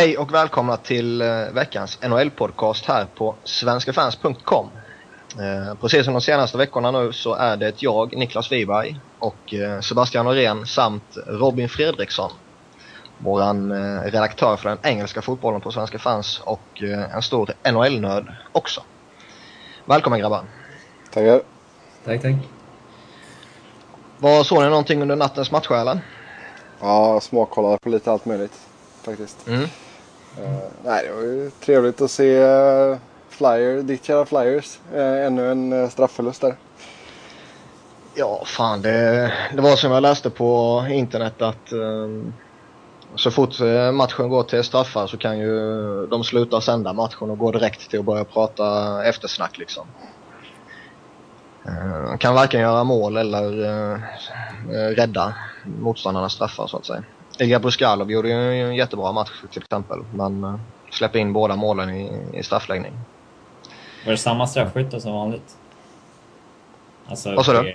Hej och välkomna till eh, veckans NHL-podcast här på svenskafans.com. Eh, precis som de senaste veckorna nu så är det jag, Niklas Wiberg och eh, Sebastian Norén samt Robin Fredriksson. Våran redaktör för den engelska fotbollen på Svenska fans och en stor NHL-nörd också. Välkommen grabbar! Tackar! Tack, tack! Vad såg ni någonting under nattens matcher eller? Ja, småkollade på lite allt möjligt faktiskt. Mm. Uh, nej, det var ju trevligt att se eh, Flyer, ditt kära Flyers. Uh, ännu en straffförlust där. Ja, fan det, det var som jag läste på internet att um, så fort matchen går till straffar så kan ju de sluta sända matchen och gå direkt till att börja prata eftersnack liksom. Uh, kan varken göra mål eller uh, rädda motståndarnas straffar så att säga. Ilja Bruskalov gjorde ju en jättebra match till exempel, men uh, släppte in båda målen i, i straffläggning. Var det samma straffskytte som vanligt? Alltså, Vad sa du?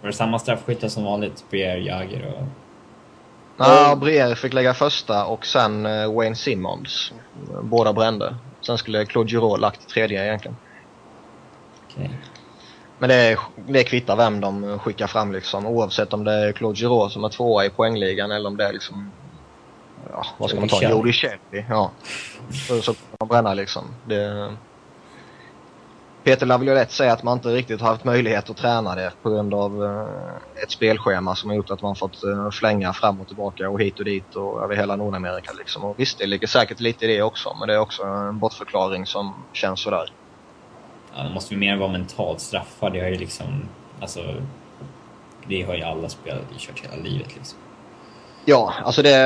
Var det samma straffskytte som vanligt? Brier, Jagr och... Ja, Brier fick lägga första och sen uh, Wayne Simmons. Båda brände. Sen skulle Claude Giroux lagt tredje egentligen. Okej. Okay. Men det, det kvittar vem de skickar fram liksom. Oavsett om det är Claude Giroux som är tvåa i poängligan eller om det är liksom... Ja, vad ska man ta? Jody Shelby. Ja. Så, så kan man bränna liksom. Det, Peter Laviolette säger att man inte riktigt har haft möjlighet att träna det på grund av eh, ett spelschema som har gjort att man fått eh, flänga fram och tillbaka och hit och dit och över hela Nordamerika liksom. Och visst, det ligger säkert lite i det också, men det är också en bortförklaring som känns sådär ja, det måste ju mer vara mentalt straffad. Det har ju liksom, alltså, det har ju alla spelare kört hela livet liksom. Ja, alltså det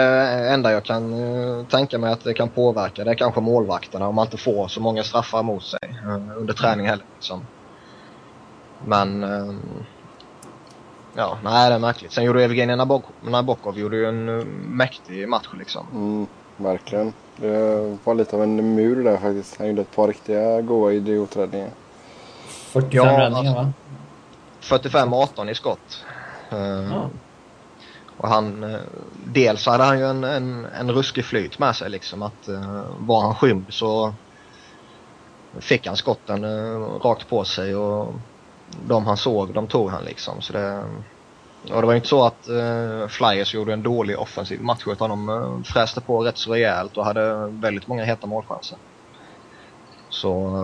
enda jag kan uh, tänka mig att det kan påverka det är kanske målvakterna om man inte får så många straffar mot sig uh, under träning heller. Liksom. Men uh, ja, nej det är märkligt. Sen gjorde Evgenij Nabokov gjorde ju en mäktig match liksom. Mm, verkligen. Det var lite av en mur där faktiskt. Han gjorde ett par riktiga goa idioträddningar. 45 ja, räddningar va? 45-18 i skott. Uh, Och han, uh, dels hade han ju en, en, en ruskig flyt med sig liksom att uh, var han skymd så fick han skotten rakt på sig och de han såg, de tog han liksom. Så det, och det var ju inte så att uh, Flyers gjorde en dålig offensiv match utan de uh, fräste på rätt så rejält och hade väldigt många heta målchanser. Så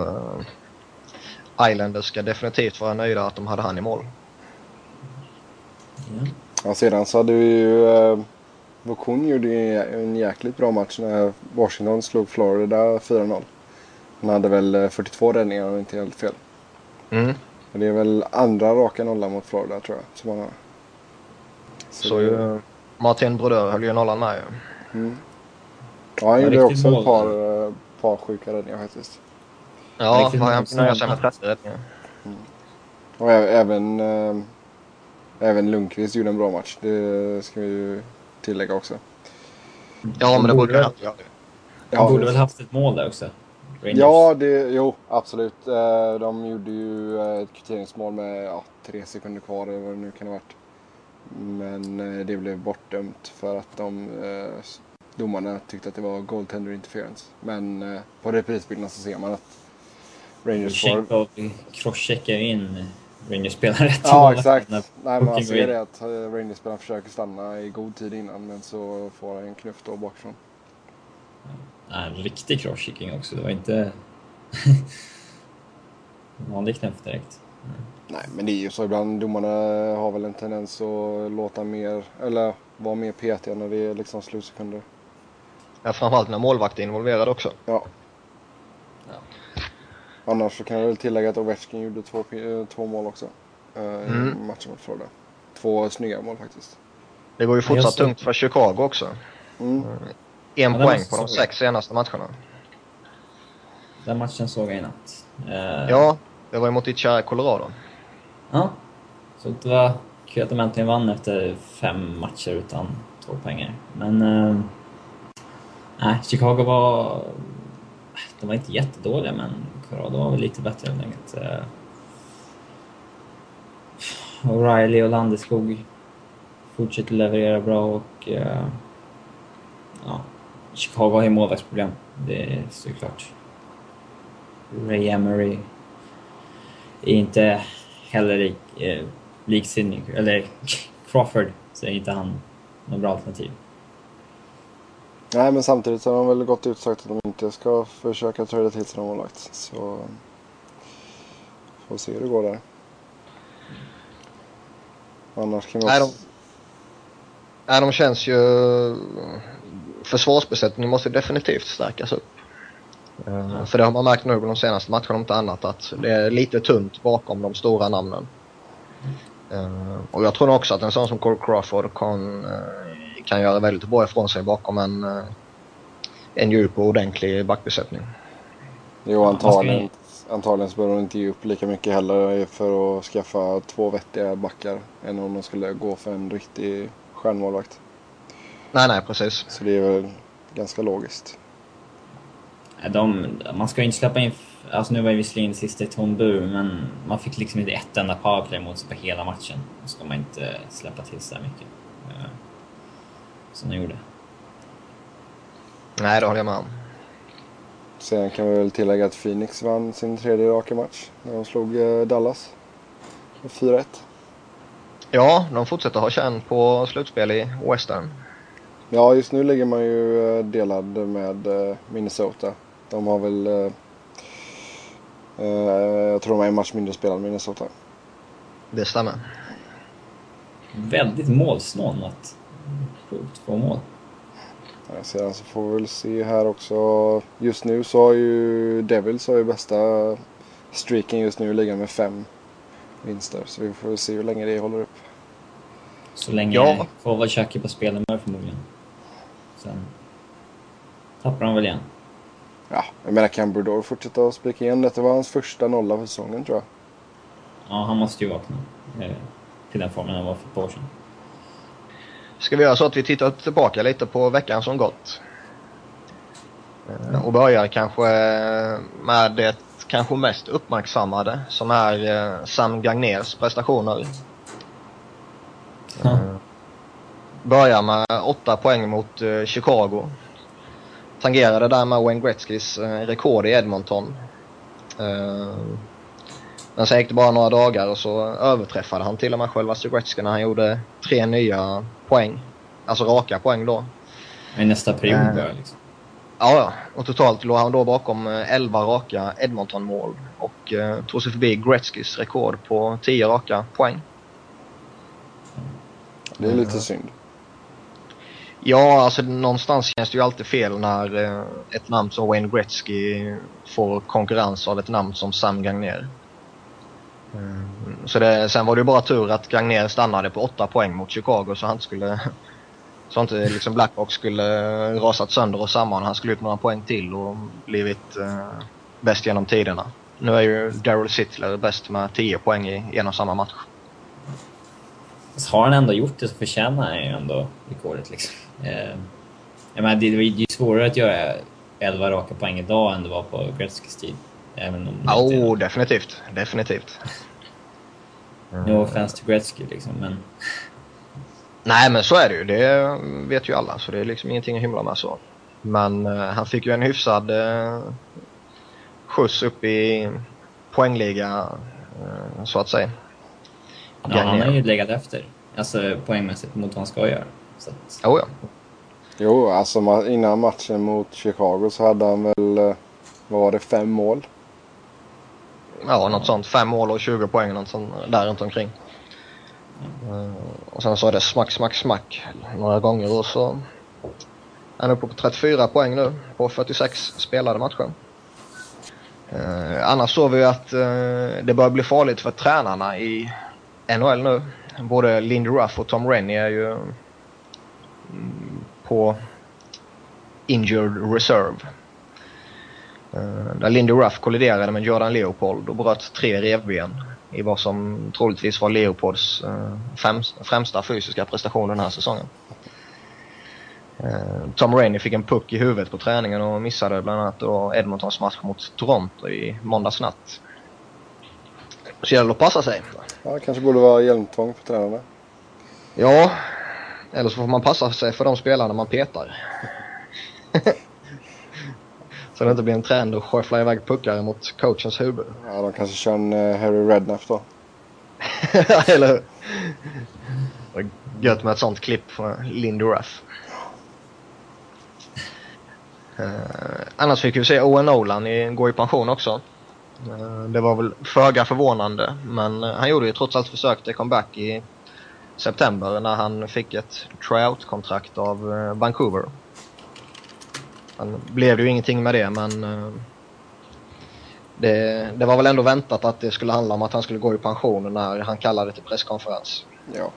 uh, Islanders ska definitivt vara nöjda att de hade han i mål. Mm. Ja, sedan så hade vi ju uh, Vokun gjorde en jäkligt bra match när Washington slog Florida 4-0. Han hade väl 42 räddningar om inte helt fel. Mm. Och det är väl andra raka nollan mot Florida tror jag som han har. Så, så ju Martin Brodeur höll ju nollan med ju. Mm. Ja, han gjorde också ett par, uh, par sjuka räddningar faktiskt. Ja, han nöjer sig med 30 räddningar. Mm. Och även, äh, även Lundqvist gjorde en bra match. Det ska vi ju tillägga också. Ja, men det borde han göra. Han borde väl haft ett mål där också? Rangers. Ja, det, jo absolut. Eh, de gjorde ju ett kvitteringsmål med ja, tre sekunder kvar eller vad det nu kan ha varit. Men eh, det blev bortdömt för att de eh, domarna tyckte att det var goaltender interference. Men eh, på reprisbilderna så ser man att Rangers får... crosscheckar in Rangers-spelaren rätt Ja, exakt. Nej, man ser det att Rangers-spelaren försöker stanna i god tid innan men så får han en knuff då bakifrån. Ja, en riktig crosschecking också. Det var inte vanlig knuff direkt. Mm. Nej, men det är ju så ibland. Domarna har väl en tendens att låta mer, eller vara mer petiga när det är liksom slutsekunder. Ja, framförallt när målvakten är involverad också. Ja. ja. Annars så kan jag väl tillägga att Ovechkin gjorde två, två mål också. Eh, mm. I matchen mot Florida. Två snygga mål faktiskt. Det går ju fortsatt tungt för Chicago också. Mm. Eh, en ja, poäng på de sex senaste matcherna. Den matchen såg jag i natt. Uh... Ja, det var ju mot ditt kära Colorado. Ja, så det var kul att de äntligen vann efter fem matcher utan två poänger. Men... Eh, nej, Chicago var... De var inte jättedåliga, men Colorado var väl lite bättre helt enkelt. Eh, O'Reilly och Landeskog fortsätter leverera bra och... Eh, ja, Chicago har ju målvaktsproblem. Det står såklart. klart. Ray Emery är inte heller eh, Sidney, eller Crawford, så är inte han något bra alternativ. Nej, men samtidigt så har de väl gått ut och sagt att de inte ska försöka trada till sig någon målvakt. Så får se hur det går där. Annars kan vi Nej, de, nej, de känns ju... Försvarsbesättningen måste definitivt stärkas upp. Eh, För det har man märkt nu de senaste matcherna om inte annat att det är lite tunt bakom de stora namnen. Eh, Och jag tror också att en sån som Cole Crawford kan, eh, kan göra väldigt bra ifrån sig bakom en, en djup och ordentlig backbesättning. Jo, antagligen, antagligen så behöver de inte ge upp lika mycket heller för att skaffa två vettiga backar än om de skulle gå för en riktig stjärnmålvakt. Nej, nej precis. Så det är väl ganska logiskt. De, man ska ju inte släppa in... Alltså nu var ju visserligen sista i tom bur, men man fick liksom inte ett enda powerplay mot sig på hela matchen. Då ska man inte släppa till så mycket. eh, Som de gjorde. Nej, det håller jag med om. Sen kan vi väl tillägga att Phoenix vann sin tredje raka match när de slog eh, Dallas. med 4-1. Ja, de fortsätter ha känn på slutspel i Western. Ja, just nu ligger man ju eh, delad med Minnesota. De har väl... eh, eh, Jag tror de har en match mindre spelad än Minnesota. Det stämmer. Väldigt målsnål. Sjukt få mål. Ja, Sedan så får vi väl se här också. Just nu så har ju Devils har ju bästa streaken just nu ligger med fem vinster. Så vi får väl se hur länge det håller upp. Så länge Ja. Kovalchuk är på spelhumör förmodligen. Sen tappar de väl igen. Ja, jag menar kan Brodor fortsätta att spika igen? Detta var hans första nolla för säsongen tror jag. Ja, han måste ju vakna eh, till den formen han var för ett par år sedan. Ska vi göra så att vi tittar tillbaka lite på veckan som gått? Eh, Och börjar kanske med det kanske mest uppmärksammade som är eh, Sam Gagners prestationer. Ja. Eh, Börjar med åtta poäng mot eh, Chicago. Tangerade där med Wayne Gretzkys eh, rekord i Edmonton. Eh, Men sen gick det bara några dagar och så överträffade han till och med självaste Gretzky när han gjorde tre nya poäng. Alltså raka poäng då. Men nästa period Eh. börjar liksom. Ja. Och totalt låg han då bakom eh, 11 raka Edmonton-mål och eh, tog sig förbi Gretzkys rekord på 10 raka poäng. Det är lite synd. Ja, alltså någonstans känns det ju alltid fel när eh, ett namn som Wayne Gretzky får konkurrens av ett namn som Sam Gagner. Mm, eh, Så det, sen var det ju bara tur att Gagner stannade på 8 poäng mot Chicago så han inte skulle så inte liksom Blackhawks skulle rasat sönder och samman. Han skulle ut några poäng till och blivit eh, bäst genom tiderna. Nu är ju Daryl Sittler bäst med 10 poäng i en och samma match. Så har han ändå gjort det så förtjänar han ju ändå rekordet liksom. Eh, jag menar, det, det är ju svårare att göra 11 raka poäng idag än det var på Gretzkys tid. Även om det inte- oh, definitivt. Definitivt. No offense to Gretzky liksom, men Nej men så är det ju. Det vet ju alla. Så det är liksom ingenting att hymla med så. Men eh, han fick ju en hyfsad eh, skjuts upp i poängliga eh, så att säga. ja, han har ju legat efter. Alltså poängmässigt mot vad han ska göra. Så att, Jo, ja. Jo, alltså innan matchen mot Chicago så hade han väl, eh, vad var det, fem mål? ja, något sånt. Fem mål och 20 poäng något sånt där runt omkring. Eh, och sen så är det smack, smack, smack några gånger och så är han uppe på 34 poäng nu på 46 spelade matcher. Eh, annars såg vi att eh, det börjar bli farligt för tränarna i NHL nu. Både Lindy Ruff och Tom Rennie är ju på injured reserve. Eh, där Lindy Ruff kolliderade med Jordan Leopold och bröt tre revben i vad som troligtvis var Leopolds eh, främs- främsta fysiska prestation den här säsongen. Eh, Tom Rainey fick en puck i huvudet på träningen och missade bland annat då Edmontons match mot Toronto i måndags natt. Så det gäller att passa sig. Ja, kanske borde vara hjälmtvång på tränarna. Ja, eller så får man passa sig för de spelarna man petar. Så det inte blir en trend att skyffla iväg puckar mot coachens huvud. Ja, de kanske kör en uh, Harry Redknapp då. Eller hur? Gött med ett sånt klipp från Lindy Ruff. Uh, annars fick vi se Owen Nolan gå i pension också. Uh, det var väl föga förvånande men han gjorde ju trots allt försök till comeback i september när han fick ett tryout-kontrakt av Vancouver. Sen blev ju ingenting med det men det, det, var väl ändå väntat att det skulle handla om att han skulle gå i pension när han kallade till presskonferens. Ja.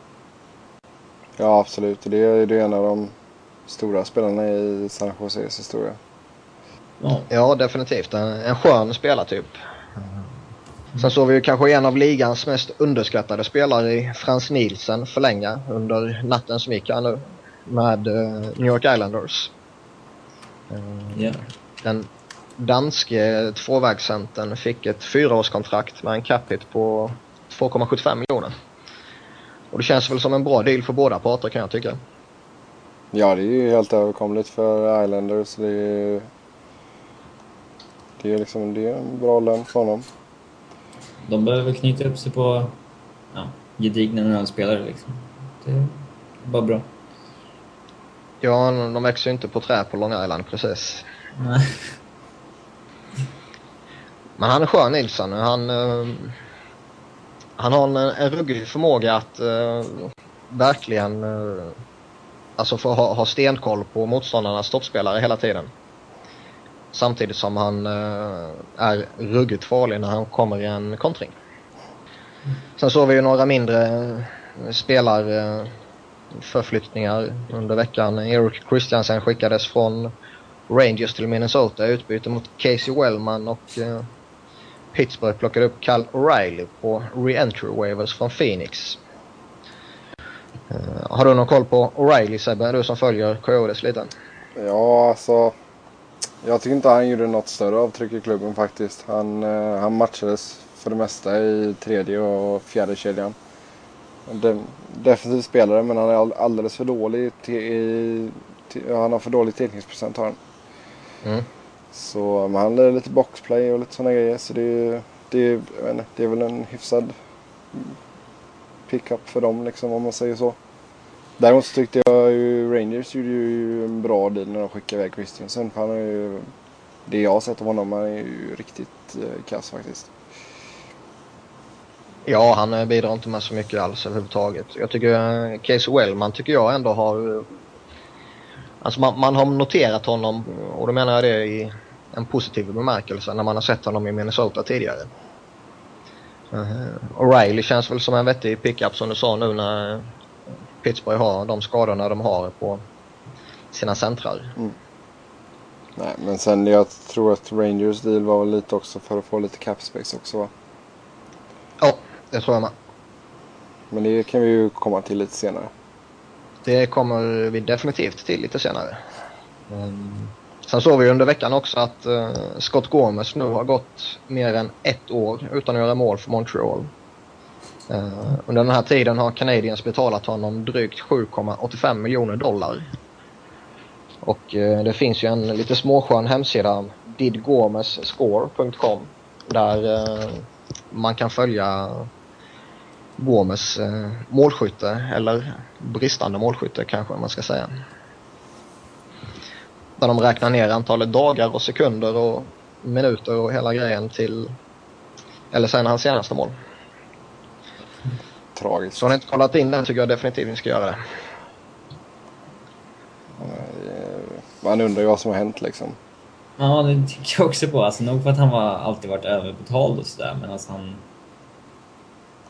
Ja, absolut. Det är, det är en av de stora spelarna i San Joses historia. Ja, ja definitivt. En, en skön spelartyp. Sen såg vi ju kanske en av ligans mest underskattade spelare i Frans Nielsen förlänga under natten som gick här nu med uh, New York Islanders. Uh, yeah. Den danske tvåvägscentern fick ett fyraårskontrakt med en cap på 2,75 miljoner. Och det känns väl som en bra deal för båda parter kan jag tycka. Ja, det är ju helt överkomligt för Islanders. Det är, det är, liksom, det är en bra lön för honom. De behöver knyta upp sig på ja, gedigna NHL-spelare liksom. Det är bara bra. Ja, de växer ju inte på trä på Long Island precis. Nej. Men han är skön Nilsson. Han, uh, han har en, en ruggig förmåga att uh, verkligen uh, alltså få ha, ha stenkoll på motståndarnas toppspelare hela tiden. Samtidigt som han eh, är ruggigt farlig när han kommer i en kontring. Sen såg vi ju några mindre eh, spelarförflyttningar eh, under veckan. Eric Christiansen skickades från Rangers till Minnesota i utbyte mot Casey Wellman och Pittsburgh plockade upp Cal O'Reilly på re-entry waivers från Phoenix. Uh, har du någon koll på O'Reilly Sebbe, du som följer Coyotes lite? Ja, alltså. Jag tycker inte han gjorde något större avtryck i klubben faktiskt. Han, uh, han matchades för det mesta i tredje och fjärde kedjan. De, definitiv spelare men han är alldeles för dålig. Till, till, han har för dålig tekningsprocent har han. Mm. Så men han lär lite boxplay och lite sådana grejer. Så det, det, inte, det är väl en hyfsad pickup för dem liksom om man säger så. Däremot så tyckte jag ju Rangers gjorde ju en bra deal när de skickade iväg Christiansen. För han är ju, det jag har sett av honom, han är ju riktigt eh, kass faktiskt. Ja, han eh, bidrar inte med så mycket alls överhuvudtaget. Jag tycker eh, Case Wellman tycker jag ändå har... Eh, alltså man, man har noterat honom och då menar jag det i en positiv bemärkelse när man har sett honom i Minnesota tidigare. Uh, O'Reilly känns väl som en vettig pickup som du sa nu när Pittsburgh har de skadorna de har på sina centrar. Mm. Nej, men sen jag tror att Rangers deal var lite också för att få lite cap space också va? Ja, det tror jag med. Men det kan vi ju komma till lite senare. Det kommer vi definitivt till lite senare. Um, Sen såg vi under veckan också att uh, Scott Gormes nu har gått mer än ett år utan att göra mål för Montreal. Uh, under den här tiden har Canadiens betalat honom drygt 7,85 miljoner dollar. Och uh, det finns ju en lite småskön hemsida, didgomesscore.com, där eh, man kan följa Gomes målskytte, eller bristande målskytte kanske man ska säga. Där de räknar ner antalet dagar och sekunder och minuter och hela grejen till, eller sen hans senaste mål. Tragiskt. Så har ni inte kollat in den tycker jag definitivt ni ska göra det. Man undrar ju vad som har hänt liksom. Ja, det tycker jag också på. Alltså, nog för att han var, alltid varit överbetald och sådär, men alltså han...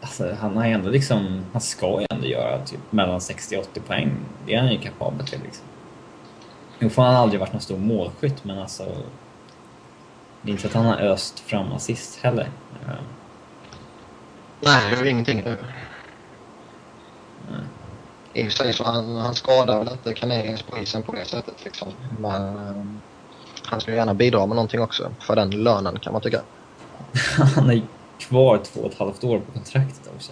Alltså, han har ändå liksom... Han ska ju ändå göra typ mellan 60 och 80 poäng. Det är han ju kapabel till liksom. Nu får han aldrig varit någon stor målskytt, men alltså... Det är inte att han har öst fram assist heller. Nej, det är ingenting. I och för sig så han, han skadar väl inte Canadiens på isen på det sättet liksom. Men um, han skulle gärna bidra med någonting också för den lönen kan man tycka. han är kvar två och ett halvt år på kontraktet också.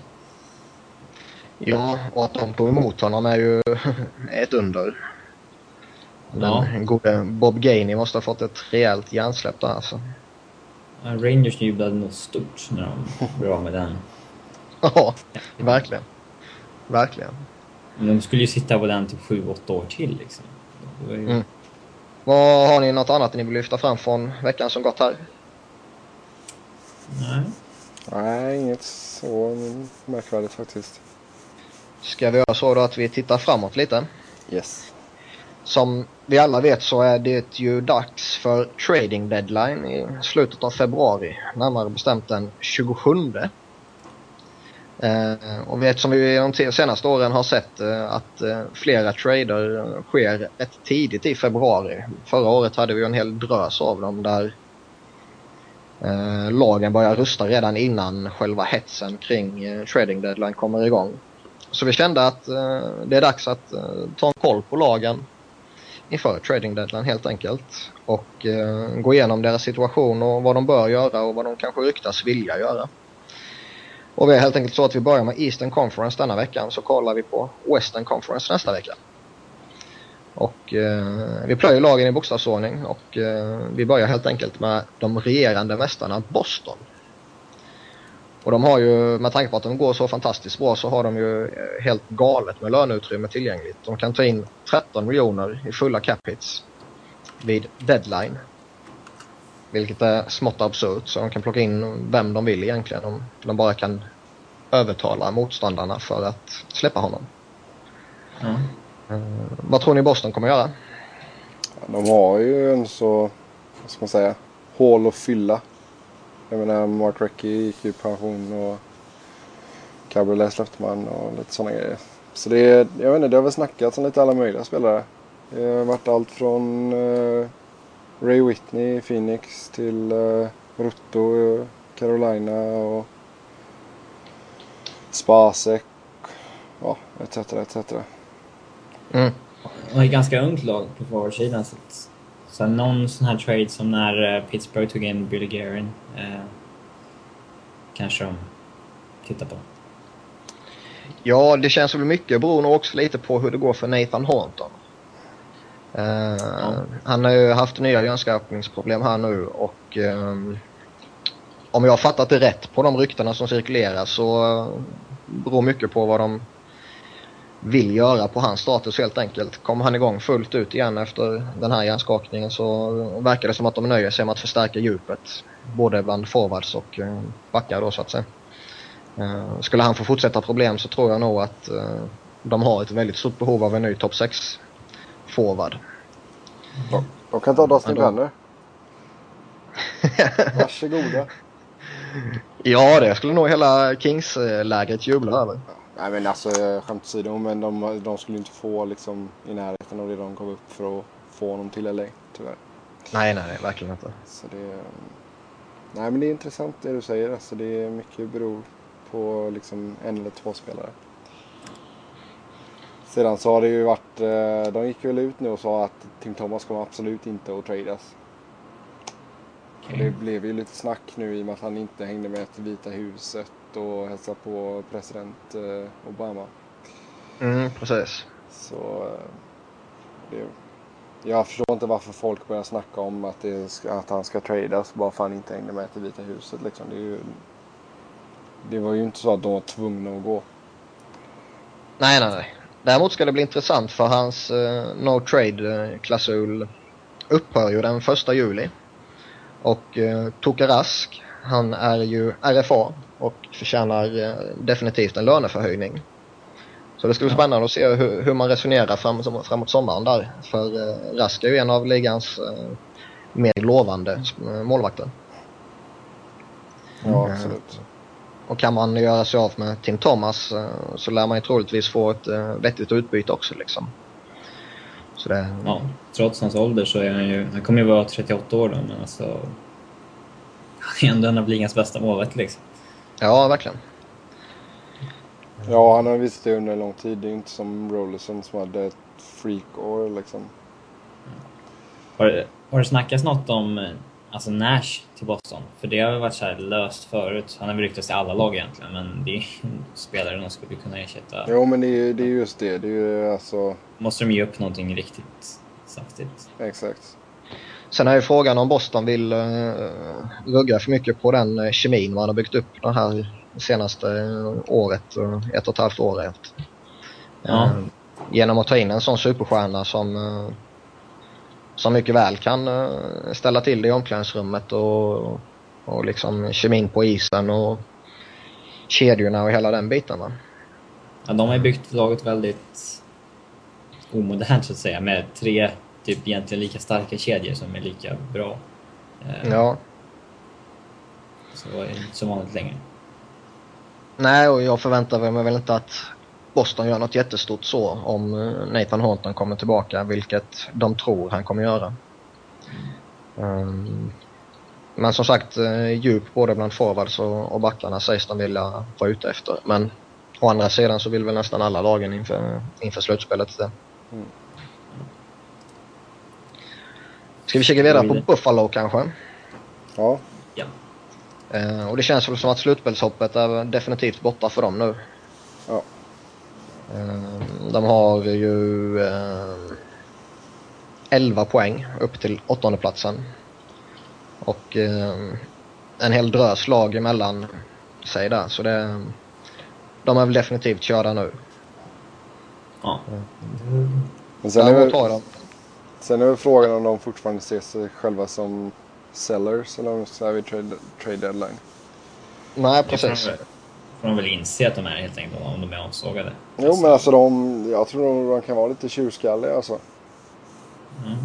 Ja, och att de tog emot honom är ju ett under. Ja. Den gode Bob Gainey måste ha fått ett rejält hjärnsläpp där alltså. Ja, Rangers jublade nog stort när de blev av med den. Ja, verkligen. Verkligen. Men de skulle ju sitta på den typ 7-8 år till liksom. Ju... Mm. Vad Har ni något annat ni vill lyfta fram från veckan som gått här? Nej. Nej, inget så märkvärdigt faktiskt. Ska vi göra så då att vi tittar framåt lite? Yes. Som vi alla vet så är det ju dags för trading deadline i slutet av februari. Närmare bestämt den 27. Eh, och vi vi de senaste åren har sett eh, att eh, flera trader sker rätt tidigt i februari. Förra året hade vi en hel drös av dem där eh, lagen börjar rusta redan innan själva hetsen kring eh, trading deadline kommer igång. Så vi kände att eh, det är dags att eh, ta en koll på lagen inför trading deadline helt enkelt. Och eh, gå igenom deras situation och vad de bör göra och vad de kanske ryktas vilja göra. Och vi är helt enkelt så att vi börjar med Eastern Conference denna veckan så kollar vi på Western Conference nästa vecka. Och eh, vi plöjer lagen i bokstavsordning och eh, vi börjar helt enkelt med de regerande mästarna Boston. Och de har ju, med tanke på att de går så fantastiskt bra, så har de ju eh, helt galet med löneutrymme tillgängligt. De kan ta in 13 miljoner i fulla cap hits vid deadline. Vilket är smått absurt, så de kan plocka in vem de vill egentligen. Om de bara kan övertala motståndarna för att släppa honom. Ja. Eh, vad tror ni Boston kommer göra? De har ju en så, vad ska man säga, hål att fylla. Jag menar Mark Recchi gick ju i pension och Cabriolet släppte man och lite sådana grejer. Så det, jag vet inte, det har väl snackats om lite alla möjliga spelare. Det har varit allt från eh, Ray Whitney i Phoenix till uh, Rutto i Carolina och Spasek. Ja, etc. etc. Mm. Har ett ganska ungt lag på forwardsidan. Så, att, så någon sån här trade som när eh, Pittsburgh tog in Billy Guerin eh, kanske de tittar på. Ja, det känns väl mycket beror nog också lite på hur det går för Nathan Horton. Eh, han har ju haft nya hjärnskakningsproblem här nu och um, om jag har fattat det rätt på de ryktena som cirkulerar så uh, beror mycket på vad de vill göra på hans status helt enkelt. Kommer han igång fullt ut igen efter den här hjärnskakningen så verkar det som att de nöjer sig med att förstärka djupet. Både bland forwards och eh, backar då så att säga. Skulle han få fortsätta problem så tror jag nog att de har ett väldigt stort behov av en ny topp 6 forward. De kan ta Dustin Benner. Varsågoda. Ja, det skulle nog hela Kings-lägret jubla över. Nej men alltså skämt åsido, men de, de skulle inte få liksom i närheten av det de gav upp för att få honom till LA tyvärr. Nej, nej, nej, verkligen inte. Så det, nej men det är intressant det du säger. Alltså det är mycket beror på liksom en eller två spelare. Sedan så har det ju varit, eh, de gick väl ut nu och sa att Tim Thomas kommer absolut inte att tradas. Och det blev ju lite snack nu i och med att han inte hängde med till Vita huset och hälsade på president eh, Obama. Mm, precis. Så eh, det, jag förstår inte varför folk börjar snacka om att, det att han ska tradas bara för att han inte hängde med till Vita huset. Liksom. Det, är ju, det var ju inte så att de var tvungna att gå. Nej, nej, nej. Däremot ska det bli intressant för hans eh, no trade-klausul upphör ju den första juli. Och eh, Toka Rask, han är ju RFA och förtjänar eh, definitivt en löneförhöjning. Så det ska bli spännande att se hur, hur man resonerar fram, som- framåt sommaren där. För eh, Rask är ju en av ligans eh, mer lovande eh, målvakter. Ja, absolut. Och kan man göra sig av med Tim Thomas eh, så lär man ju troligtvis få ett eh, vettigt utbyte också liksom. Så det... Ja, trots hans ålder så är han ju... Han kommer ju vara 38 år då, men alltså... Han är ändå en av ligans bästa målvakter liksom. Ja, verkligen. Ja, han har visat det under en lång tid. Det är inte som Rollerson som hade ett freak-år liksom. Har, har det snackats något om alltså Nash till Boston? För det har väl varit så här löst förut. Han har väl ryktats till alla lag egentligen, men det är spelare de skulle kunna ersätta. Jo, men det är ju det är just det. Det är ju alltså... Måste de ge upp någonting riktigt saftigt. Exakt. Sen är ju frågan om Boston vill uh, rugga för mycket på den uh, kemin man har byggt upp det här senaste uh, året, uh, ett och ett halvt året. Ja. genom att ta in en sån superstjärna som, som mycket väl kan ställa till det i omklädningsrummet och, och liksom kemin på isen och kedjorna och hela den biten. Va? Ja, de har ju byggt laget väldigt omodernt så att säga med tre typ egentligen lika starka kedjor som är lika bra. Eh, ja. Så det är inte så vanligt längre. Nej, och jag förväntar mig väl inte att Boston gör något jättestort så om eh, Nathan Horton kommer tillbaka, vilket de tror han kommer göra. Mm. Um, men som sagt, eh, djup både bland forwards och, och backarna sägs de vilja vara ute efter. Men å andra sidan så vill väl nästan alla lagen inför, inför slutspelet det. Mm. Ska vi kika vidare på Buffalo kanske? Ja. ja. Eh, och det känns väl som att slutspelshoppet är definitivt borta för dem nu. Ja. Eh, de har ju eh, 11 poäng upp till åttonde platsen Och eh, en hel drös lag emellan sig där. Så det, de är väl definitivt körda nu. Ja. Men sen är, väl, sen är väl frågan om de fortfarande ser sig själva som sellers eller om de ska vid trade, trade deadline. Nej, precis. Får de väl inse att de är helt enkelt om de är avsågade. Jo, men alltså de, jag tror de kan vara lite tjurskalliga alltså. Mm.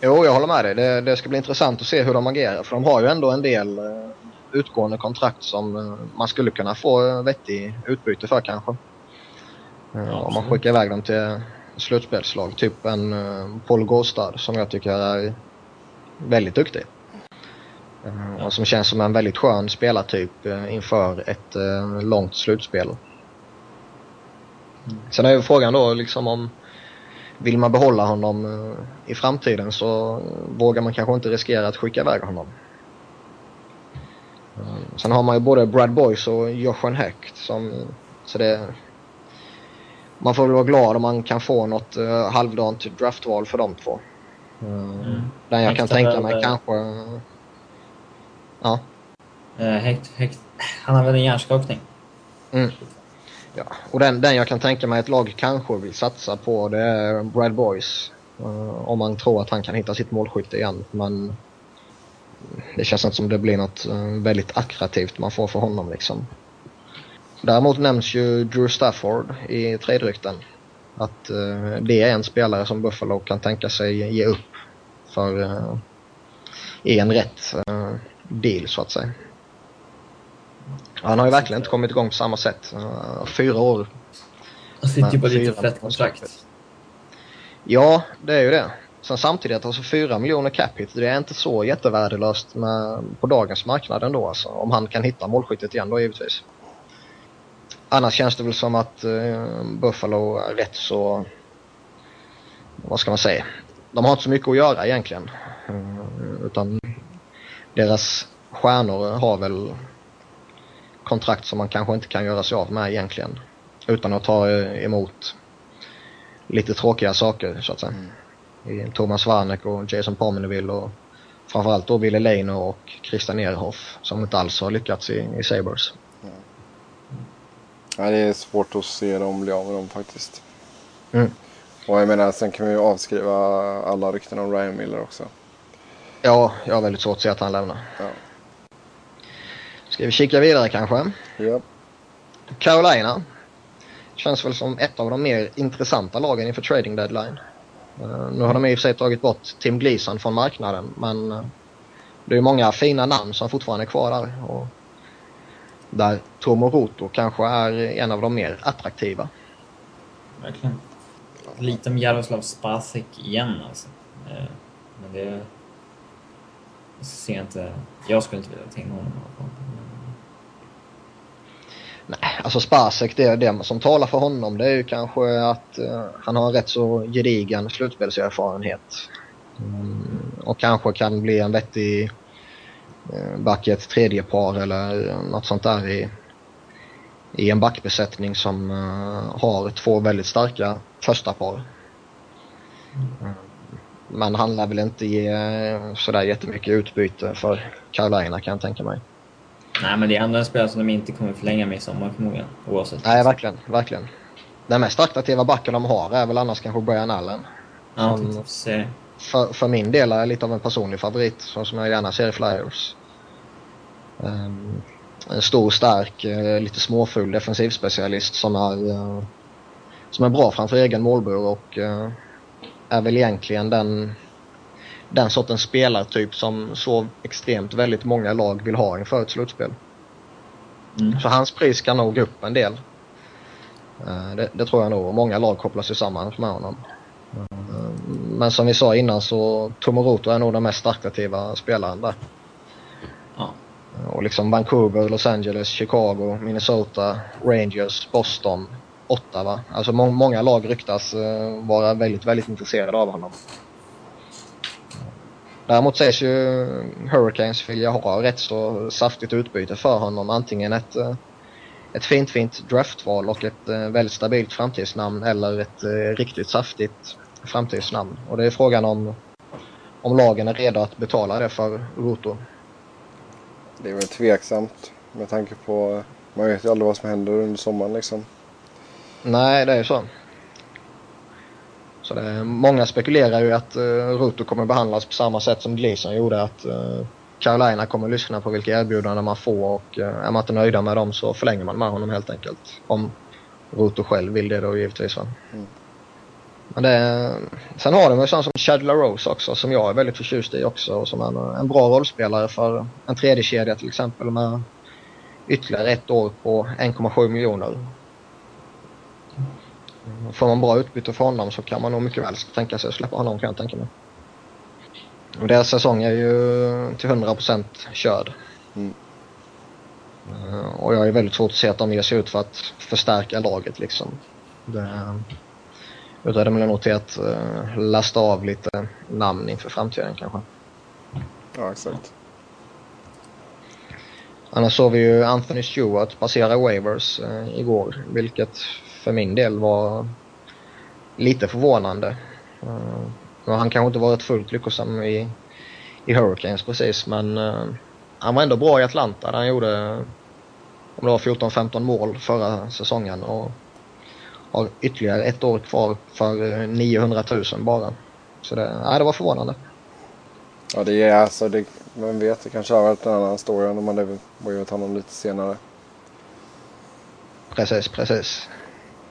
Jo, jag håller med dig. Det, det, ska bli intressant att se hur de agerar. För de har ju ändå en del uh, utgående kontrakt som uh, man skulle kunna få uh, vettig utbyte för kanske. Uh, om man skickar iväg dem till slutspelslag. Typ en uh, Paul Gåstad som jag tycker är väldigt duktig. Uh, och som känns som en väldigt skön spelartyp uh, inför ett uh, långt slutspel. Mm. Sen är ju frågan då liksom om vill man behålla honom i framtiden så vågar man kanske inte riskera att skicka iväg honom. Sen har man ju både Brad Boyce och Joshua Hecht som, så det man får väl vara glad om man kan få något halvdant draftval för de två. Mm. Den jag kan tänka mig kanske... ja. Uh, Hect, Hect, han har väl en hjärnskakning? Mm. Ja, och den, den jag kan tänka mig ett lag kanske vill satsa på det är Brad Boys. Uh, om man tror att han kan hitta sitt målskytte igen. Men det känns inte som det blir något uh, väldigt attraktivt man får för honom liksom. Däremot nämns ju Drew Stafford i trade-rykten. Att uh, det är en spelare som Buffalo kan tänka sig ge upp för en rätt deal så att säga. Han har ju verkligen inte kommit igång på samma sätt. Fyra år. Han sitter ju på lite fett kontrakt. Ja, det är ju det. Sen samtidigt, alltså 4 miljoner cap hit, det är inte så jättevärdelöst med, på dagens marknad ändå alltså. Om han kan hitta målskyttet igen då givetvis. Annars känns det väl som att uh, Buffalo är rätt så... Vad ska man säga? De har inte så mycket att göra egentligen. Uh, utan deras stjärnor har väl kontrakt som man kanske inte kan göra sig av med egentligen. Utan att ta uh, emot lite tråkiga saker så att säga. Mm. Thomas Warneck och Jason Pomineville och framförallt då Ville Leino och Christian Ehrhoff som inte alls har lyckats i, i Sabres. Ja, det är svårt att se dem bli av med dem faktiskt. Mm. Och jag menar, sen kan vi ju avskriva alla rykten om Ryan Miller också. Ja, jag har väldigt svårt att se att han lämnar. Ja. Ska vi kika vidare kanske? Ja. Carolina. Känns väl som ett av de mer intressanta lagen inför trading deadline. Uh, nu har de i och för sig tagit bort Tim Gleason från marknaden men uh, det är många fina namn som fortfarande är kvar där. Och där Tomo Roto kanske är en av de mer attraktiva. Verkligen. Lite om Jaroslav Spasek igen alltså. Eh, men det... Jag ser inte... Jag skulle inte vilja ta in honom Nej, alltså Spasek, det, det som talar för honom det är ju kanske att uh, han har en rätt så gedigen slutspelserfarenhet. Mm, och kanske kan bli en vettig Eh, back i ett tredje par eller något sånt där i, i en backbesättning som uh, har två väldigt starka första par. Men han lär väl inte ge sådär jättemycket utbyte för Carolina kan jag tänka mig. Nej, men det är ändå en spelare som de inte kommer förlänga med i sommar förmodligen. Oavsett. Nej, verkligen. verkligen. Den mest attraktiva backen de har är väl annars kanske Brian Allen. Ja, Som-. För, för min del är lite av en personlig favorit som jag gärna ser i Flyers. Ehm, en stor, stark, eh, lite småfull defensivspecialist som är, eh, som är bra framför egen målbur och eh, är väl egentligen den, den sortens spelartyp som så extremt väldigt många lag vill ha inför ett slutspel. Mm. Så hans pris kan nog upp en del. Eh, Det, det tror jag nog. Många lag kopplas ju samman med honom. Eh, Men som vi sa innan så Tomoroto är nog den mest attraktiva spelaren där. Ja. Och liksom Vancouver, Los Angeles, Chicago, Minnesota, Rangers, Boston, Ottawa. Alltså må många lag ryktas eh, vara väldigt, väldigt intresserade av honom. Däremot sägs ju Hurricanes vilja ha rätt så saftigt utbyte för honom. Antingen ett, eh, ett fint, fint draftval och ett eh, väldigt stabilt framtidsnamn eller ett riktigt saftigt framtidsnamn. Och det är frågan om, om lagen är redo att betala det för Roto. Det är väl tveksamt med tanke på... Man vet ju aldrig vad som händer under sommaren liksom. Nej, det är ju så. Så det är, många spekulerar ju att uh, Ruto kommer behandlas på samma sätt som Gleason gjorde. Att uh, Carolina kommer lyssna på vilka erbjudanden man får och uh, är man inte nöjda med dem så förlänger man med honom helt enkelt. Om Ruto själv vill det då givetvis. Va? Mm. Men det är, sen har de ju sån som Chad LaRose också som jag är väldigt förtjust i också och som är en, en bra rollspelare för en tredje kedja till exempel med ytterligare ett år på 1,7 miljoner. Får man bra utbyte för honom så kan man nog mycket väl tänka sig att släppa honom kan jag tänka mig. Och deras säsong är ju till 100% körd. Mm. Eh, Och jag är väldigt svårt att se att de ger sig ut för att förstärka laget liksom. Det, utan de är nog till att uh, lasta av lite namn inför framtiden kanske. Ja, exakt. Annars såg vi ju Anthony Stewart passera waivers eh, igår, vilket för min del var lite förvånande. Eh, har han kanske inte varit fullt lyckosam i, i Hurricanes precis, men eh, han var ändå bra i Atlanta där han gjorde om det var 14-15 mål förra säsongen och har ytterligare ett år kvar för eh, 900 000 bara. Så det, nej, det var förvånande. Ja, det är alltså... Det, vem vet, det kanske har varit en annan story om de hade wavat honom lite senare. Precis, precis.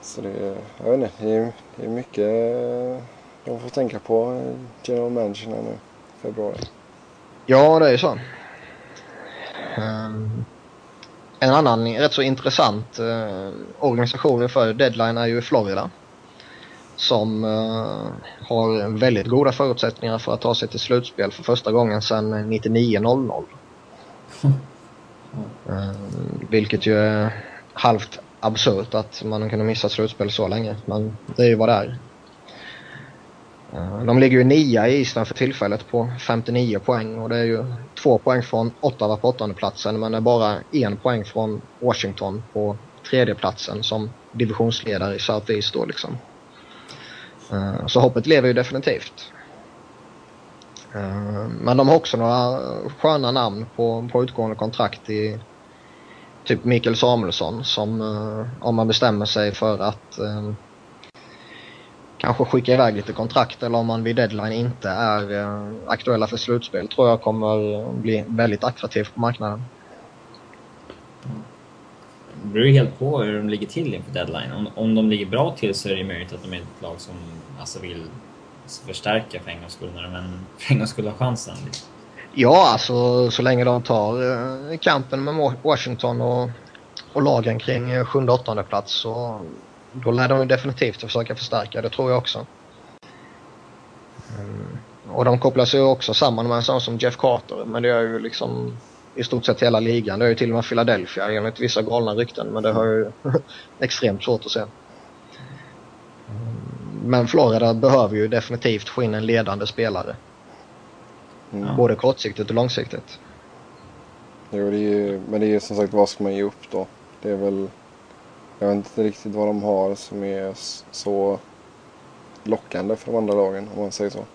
Så det är... Jag vet inte. Det är, det är mycket eh, de får tänka på eh, general manager här nu. i Februari. Ja, det är ju så. Ehm, en annan rätt så intressant uh, organisation för deadline är ju Florida. Som uh, har väldigt goda förutsättningar för att ta sig till slutspel för första gången sedan 99-00. Ehm, vilket ju är halvt absurt att man kunde missa slutspel så länge. Men det är ju vad det är. Eh, de ligger ju nia i Island för tillfället på 59 poäng och det är ju två poäng från Ottawa på åttondeplatsen men det är bara en poäng från Washington på tredjeplatsen som divisionsledare i Southeast då liksom. Eh, så hoppet lever ju definitivt. Eh, men de har också några sköna namn på, på utgående kontrakt i typ Mikael Samuelsson som eh, om man bestämmer sig för att eh, kanske skicka iväg lite kontrakt eller om man vid deadline inte är eh, aktuella för slutspel tror jag kommer eh, bli väldigt attraktivt på marknaden. Det beror ju helt på hur de ligger till inför deadline. Om, om de ligger bra till så är det ju möjligt att de är ett lag som alltså vill förstärka för en gångs skull, när de än för en gångs skull har chansen. Ja, alltså så länge de tar eh, kampen med Washington och, och lagen kring eh, sjunde åttonde plats så då lär de definitivt försöka förstärka, det tror jag också. Mm. Och de kopplas ju också samman med en sån som Jeff Carter, men det är ju liksom i stort sett hela ligan. Det är ju till och med Philadelphia enligt vissa galna rykten, men det har jag ju extremt svårt att se. Mm. Men Florida behöver ju definitivt få in en ledande spelare. Mm. Ja. Både kortsiktigt och långsiktigt. Jo, det är ju, men det är ju som sagt vad ska man ge upp då? Det är väl... Jag vet inte riktigt vad de har som är så lockande för de andra lagen om man säger så.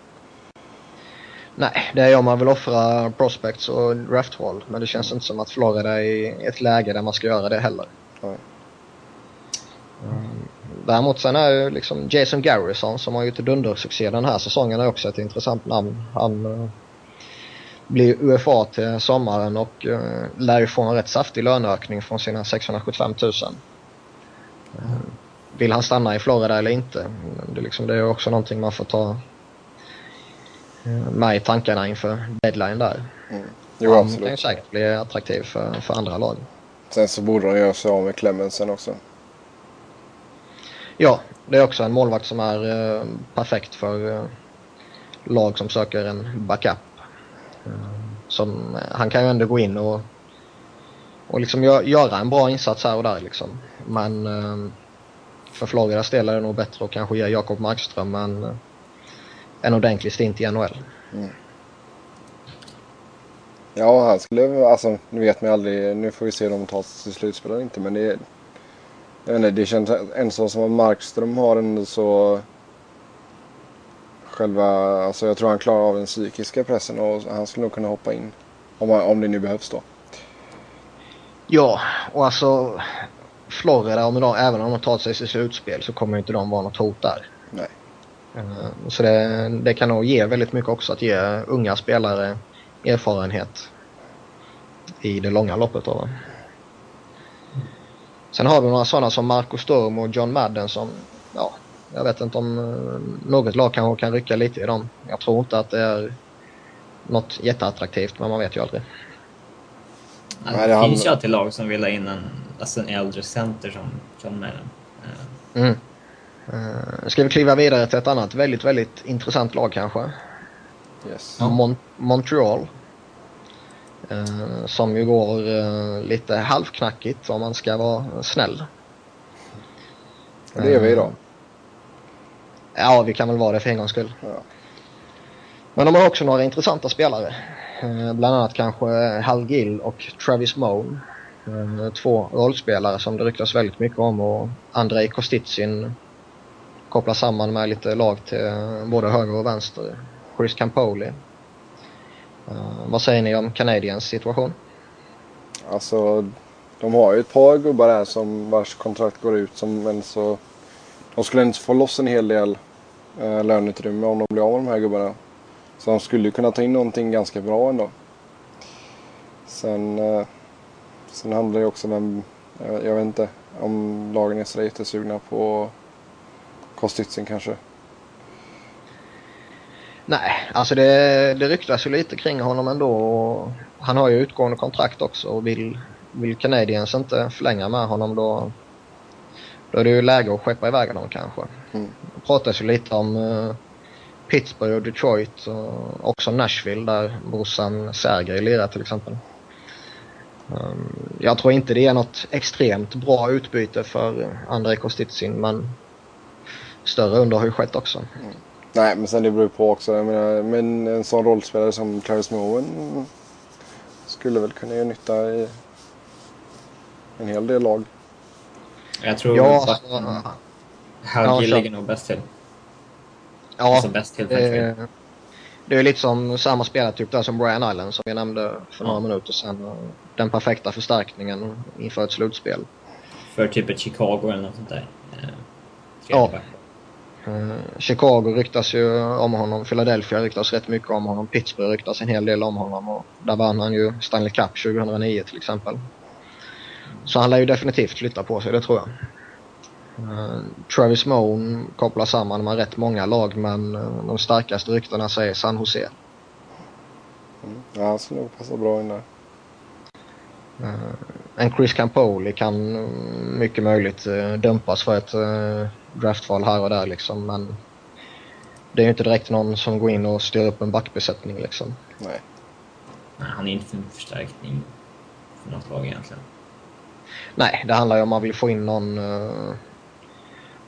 Nej, det är om man vill offra prospects och draftval. Men det känns inte som att Florida är i ett läge där man ska göra det heller. Nej. Mm. Däremot sen är ju liksom Jason Garrison som har gjort dundersuccé den här säsongen är också ett intressant namn. Han uh, blir UFA till sommaren och uh, lär ju få en rätt saftig löneökning från sina 675 000. Uh, vill han stanna i Florida eller inte? Det, liksom, det är också någonting man får ta med i tankarna inför deadline där. Mm. Jo, Han absolut. kan ju säkert bli attraktiv för, för andra lag. Sen så borde de göra sig av med Clemensen också. Ja, det är också en målvakt som är eh, perfekt för eh, lag som söker en backup. Som, eh, han kan ju ändå gå in och, och liksom gö göra en bra insats här och där liksom. Men ehm, för Floridas del är det nog bättre att kanske ge Jakob Markström en, eh, en ordentlig stint i NHL. Mm. Ja, han skulle, alltså nu vet man ju aldrig, nu får vi se om de tar sig till slutspel eller inte men det, jag vet inte, det känns en sån som Markström har ändå så själva, alltså jag tror han klarar av den psykiska pressen och han skulle nog kunna hoppa in. Om, om det nu behövs då. Ja, och alltså Florida, om de, även om de tar sig till slutspel så kommer inte de vara något hot där. Nej. Eh, Så det, det kan nog ge väldigt mycket också att ge unga spelare erfarenhet i det långa loppet. Då. Sen har vi några sådana som Marco Sturm och John Madden som, ja, jag vet inte om eh, något lag kanske kan rycka lite i dem. Jag tror inte att det är något jätteattraktivt men man vet ju aldrig. Ja, Nej, det det finns ju alltid lag som vill ha in en, alltså en äldre center som John Madden. Eh, Mm. Uh, ska vi kliva vidare till ett annat väldigt, väldigt intressant lag kanske? Yes. Ja. Mon- Montreal. Eh, som ju går eh, lite halvknackigt om man ska vara snäll. Det är vi idag. Ja, vi kan väl vara det för en gångs skull. Ja. Men de har också några intressanta spelare. Eh, bland annat kanske Hal Gill och Travis Moan. Eh, två rollspelare som det ryktas väldigt mycket om och Andrei Kostitsin kopplas samman med lite lag till både höger och vänster. Chris Campoli. Eh, vad säger ni om Canadiens situation? Alltså, de har ju ett par gubbar där som vars kontrakt går ut som men så de skulle inte få loss en hel del eh, löneutrymme om de blir av med de här gubbarna. Så de skulle kunna ta in någonting ganska bra ändå. Sen, eh, sen handlar det också om, jag, jag vet inte om lagen är så jättesugna på Kostitsin kanske. Nej, alltså det, det ryktas ju lite kring honom ändå. Och han har ju utgående kontrakt också och vill, vill Canadiens inte förlänga med honom då, då är det ju läge att skeppa iväg honom kanske. Mm. Pratas ju lite om eh, Pittsburgh och Detroit och också Nashville där brorsan Sergej lirar till exempel. Um, jag tror inte det är något extremt bra utbyte för Andrei Kostitsin men större under har ju skett också. Nej, men sen det beror på också. Jag menar, men en sån rollspelare som Travis Moen skulle väl kunna göra nytta i en hel del lag. jag tror Ja, att Hal ja, ligger nog bäst till. ja, Alltså bäst till Eh, det är lite som samma spelartyp där som Brian Allen som vi nämnde för några Ja. minuter sedan. Den perfekta förstärkningen inför ett slutspel. för typ ett Chicago eller något sånt där. Eh, Ja. Eh, Chicago ryktas ju om honom, Philadelphia ryktas rätt mycket om honom, Pittsburgh ryktas en hel del om honom och där vann han ju Stanley Cup 2009 till exempel. Så han lär ju definitivt flytta på sig, det tror jag. Eh, Travis Moan kopplar samman med rätt många lag men eh, de starkaste ryktena säger San Jose. Mm. Ja, han skulle nog passa bra in där. Eh, en Chris Campoli kan eh, mycket möjligt dumpas för ett uh, draftval här och där liksom men det är ju inte direkt någon som går in och styr upp en backbesättning liksom. Nej. Nej, han är inte en förstärkning för något lag egentligen. Nej, det handlar ju om man vill få in någon, eh,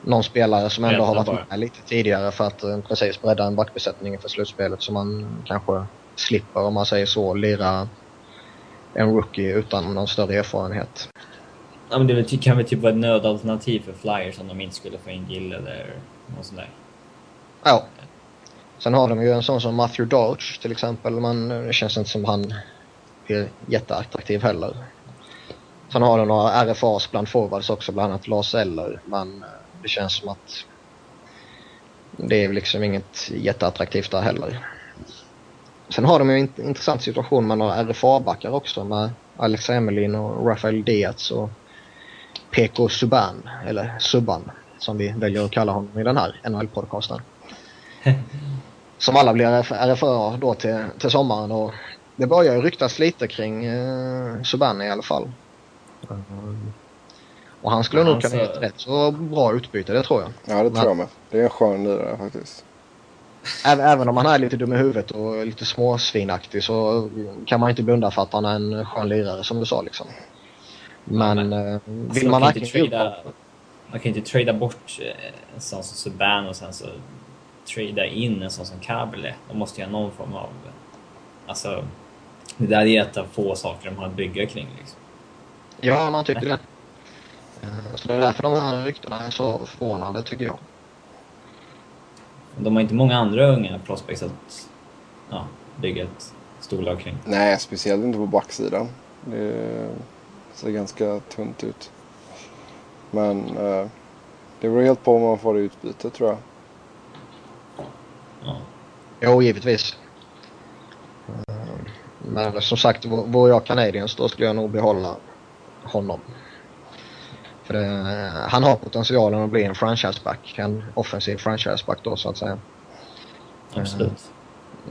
någon spelare som ändå har varit bara. med lite tidigare för att eh, precis bredda en backbesättning för slutspelet så man kanske slipper, om man säger så, lira en rookie utan någon större erfarenhet. Ja, men det kan väl typ vara ett nödalternativ för Flyers om de inte skulle få in Gill eller något sånt där. Ja. Sen har de ju en sån som Matthew Dodge till exempel, men det känns inte som han blir jätteattraktiv heller. Sen har de några RFAs bland forwards också, bland annat Lars Eller, men det känns som att det är liksom inget jätteattraktivt där heller. Sen har de ju en intressant situation med några RFA-backar också med Alex Emelin och Rafael Diaz och PK Subban, eller Subban som vi väljer att kalla honom i den här NHL-podcasten. som alla blir RFA då till, till sommaren och det börjar ju ryktas lite kring eh, Subban i alla fall. Och han skulle ja, nog kunna ge ett rätt så bra utbyte, det tror jag. Ja, det tror jag med. Det är en skön lirare faktiskt. Även, även om han är lite dum i huvudet och lite småsvinaktig så kan man inte blunda för att han är en skön lirare som du sa liksom. Men, ja, men eh, vill man verkligen... Trada, man kan inte trada bort eh, en sån som Subban och sen så trada in en sån som Kabele. De måste ju ha någon form av... Alltså, det där är ett av få saker de har att bygga kring liksom. Ja, man tycker det. Eh, så det är därför de här ryktena är så förvånande tycker jag. De har inte många andra unga prospects att ja, bygga ett storlag kring. Nej, speciellt inte på backsidan. Det ser ganska tunt ut. Men eh, det beror helt på om man får utbyte tror jag. Ja. Jo, givetvis. Eh, men som sagt, vore jag Canadiens då skulle jag nog behålla honom. För det, han har potentialen att bli en franchiseback. En offensiv franchiseback då så att säga. Absolut.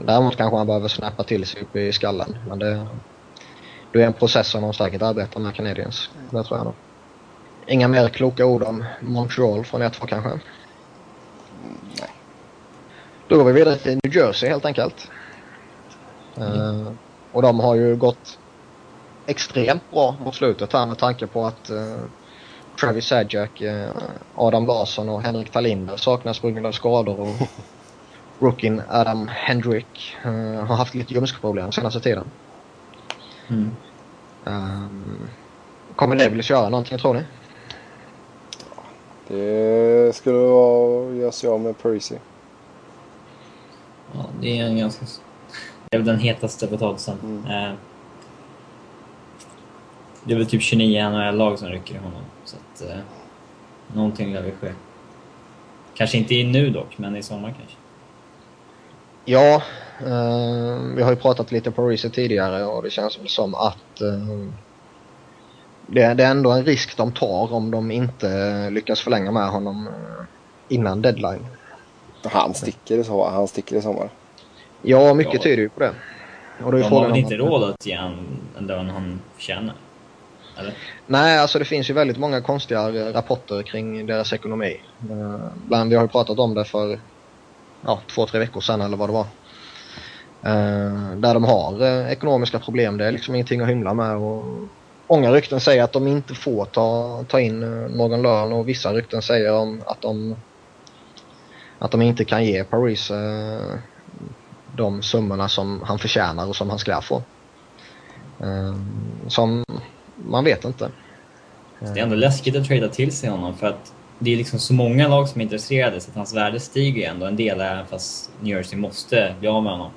Däremot kanske han behöver snappa till sig uppe i skallen. Men det, det är en process som de säkert arbetar med Canadiens. Det tror jag nog. Inga mer kloka ord om Montreal från er två kanske? Nej. Då går vi vidare till New Jersey helt enkelt. Mm. Uh, och de har ju gått extremt bra mot slutet här med tanke på att uh, Travis Sajak, uh, Adam Larsson och Henrik Talinder saknas på grund av skador och rookien Adam Hendrick har haft lite ljumskproblem senaste tiden. Mm. Um, kommer Devils göra någonting tror ni? Det skulle vara göra sig av med Parisi. Ja, det är en ganska... Det är väl den hetaste potatisen. Mm. Eh, det är väl typ 29 NHL-lag som rycker i honom. Så att, eh, någonting lär väl ske. Kanske inte nu dock, men i sommar kanske. Ja, eh, vi har ju pratat lite på Reese tidigare och det känns som att eh, det, det, är ändå en risk de tar om de inte lyckas förlänga med honom eh, innan deadline. Han sticker i sommar. Han sticker i sommar. Ja, mycket ja. tyder ju på det. Och då är de har väl inte råd att ge honom den lön han förtjänar? Eller? Nej, alltså det finns ju väldigt många konstiga rapporter kring deras ekonomi. Eh, bland, vi har ju pratat om det för ja, två, tre veckor sedan eller vad det var. Eh, där de har eh, ekonomiska problem. Det är liksom ingenting att hymla med. Och många rykten säger att de inte får ta, ta in någon lön och vissa rykten säger om att de att de inte kan ge Paris de summorna som han förtjänar och som han ska få. som man vet inte. Det är ändå läskigt att trada till sig honom för att det är liksom så många lag som är intresserade så att hans värde stiger ändå en del även fast New Jersey måste bli av med honom.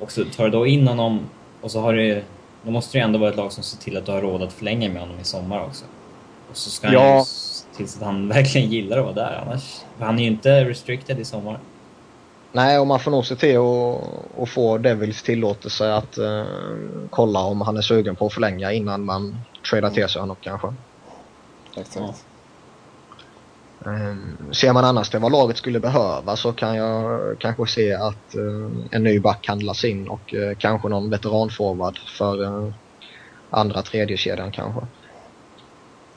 Och så tar du då in honom och så har du... Då måste det ju ändå vara ett lag som ser till att du har råd att förlänga med honom i sommar också. Och så ska ja. han ju till så att han verkligen gillar att vara där annars... Han är ju inte restricted i sommar. Nej, och man får nog se till att, att få Devils tillåtelse att uh, kolla om han är sugen på att förlänga innan man tradar till sig honom kanske. Exakt. Ja. Um, ser man annars det vad laget skulle behöva så kan jag kanske se att uh, en ny back handlas in och uh, kanske någon veteranforward för uh, andra tredje kedjan kanske.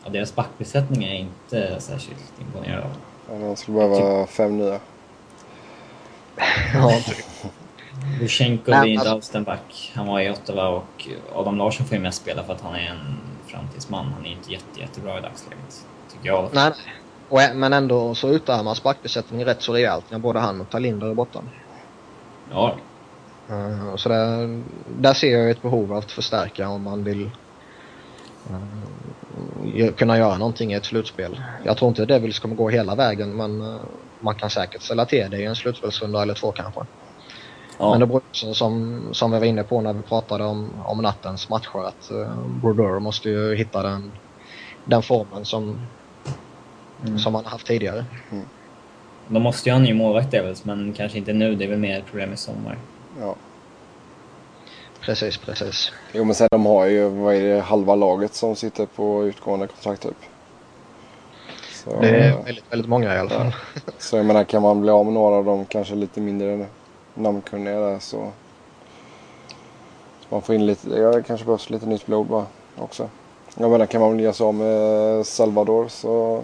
Ja, deras backbesättning är inte särskilt imponerande. Ja, man skulle behöva typ. fem nya. ja, Luchenko blir inte alltså- alls den back han var i Ottawa och Adam Larsson får ju mest spela för att han är en framtidsman. Han är inte jätte, jättebra i dagsläget, tycker jag. Nej, nej. Och, men ändå så utarmas backbesättningen rätt så rejält när både han och Talinder är borta. Ja. Uh, så där, där ser jag ett behov av att förstärka om man vill uh, kunna göra någonting i ett slutspel. Jag tror inte Devils kommer gå hela vägen men uh, man kan säkert ställa till det i en slutspelsrunda eller två kanske. Ja. Men det beror också som, som vi var inne på när vi pratade om, om nattens matcher att uh, Brodeur måste ju hitta den, den formen som, Mm. som han har haft tidigare. De måste ju ha en ny målvakt Devils, men kanske inte nu. Det är väl mer ett problem i sommar. Ja. Precis, precis. Jo men sen de har ju, vad är det, halva laget som sitter på utgående kontrakt typ. Så, Det är väldigt, väldigt många i alla fall. så jag menar kan man bli av med några av dem kanske lite mindre namnkunniga där så. man får in lite, ja det kanske behövs lite nytt blod bara också. Jag menar kan man ge sig av med Salvador så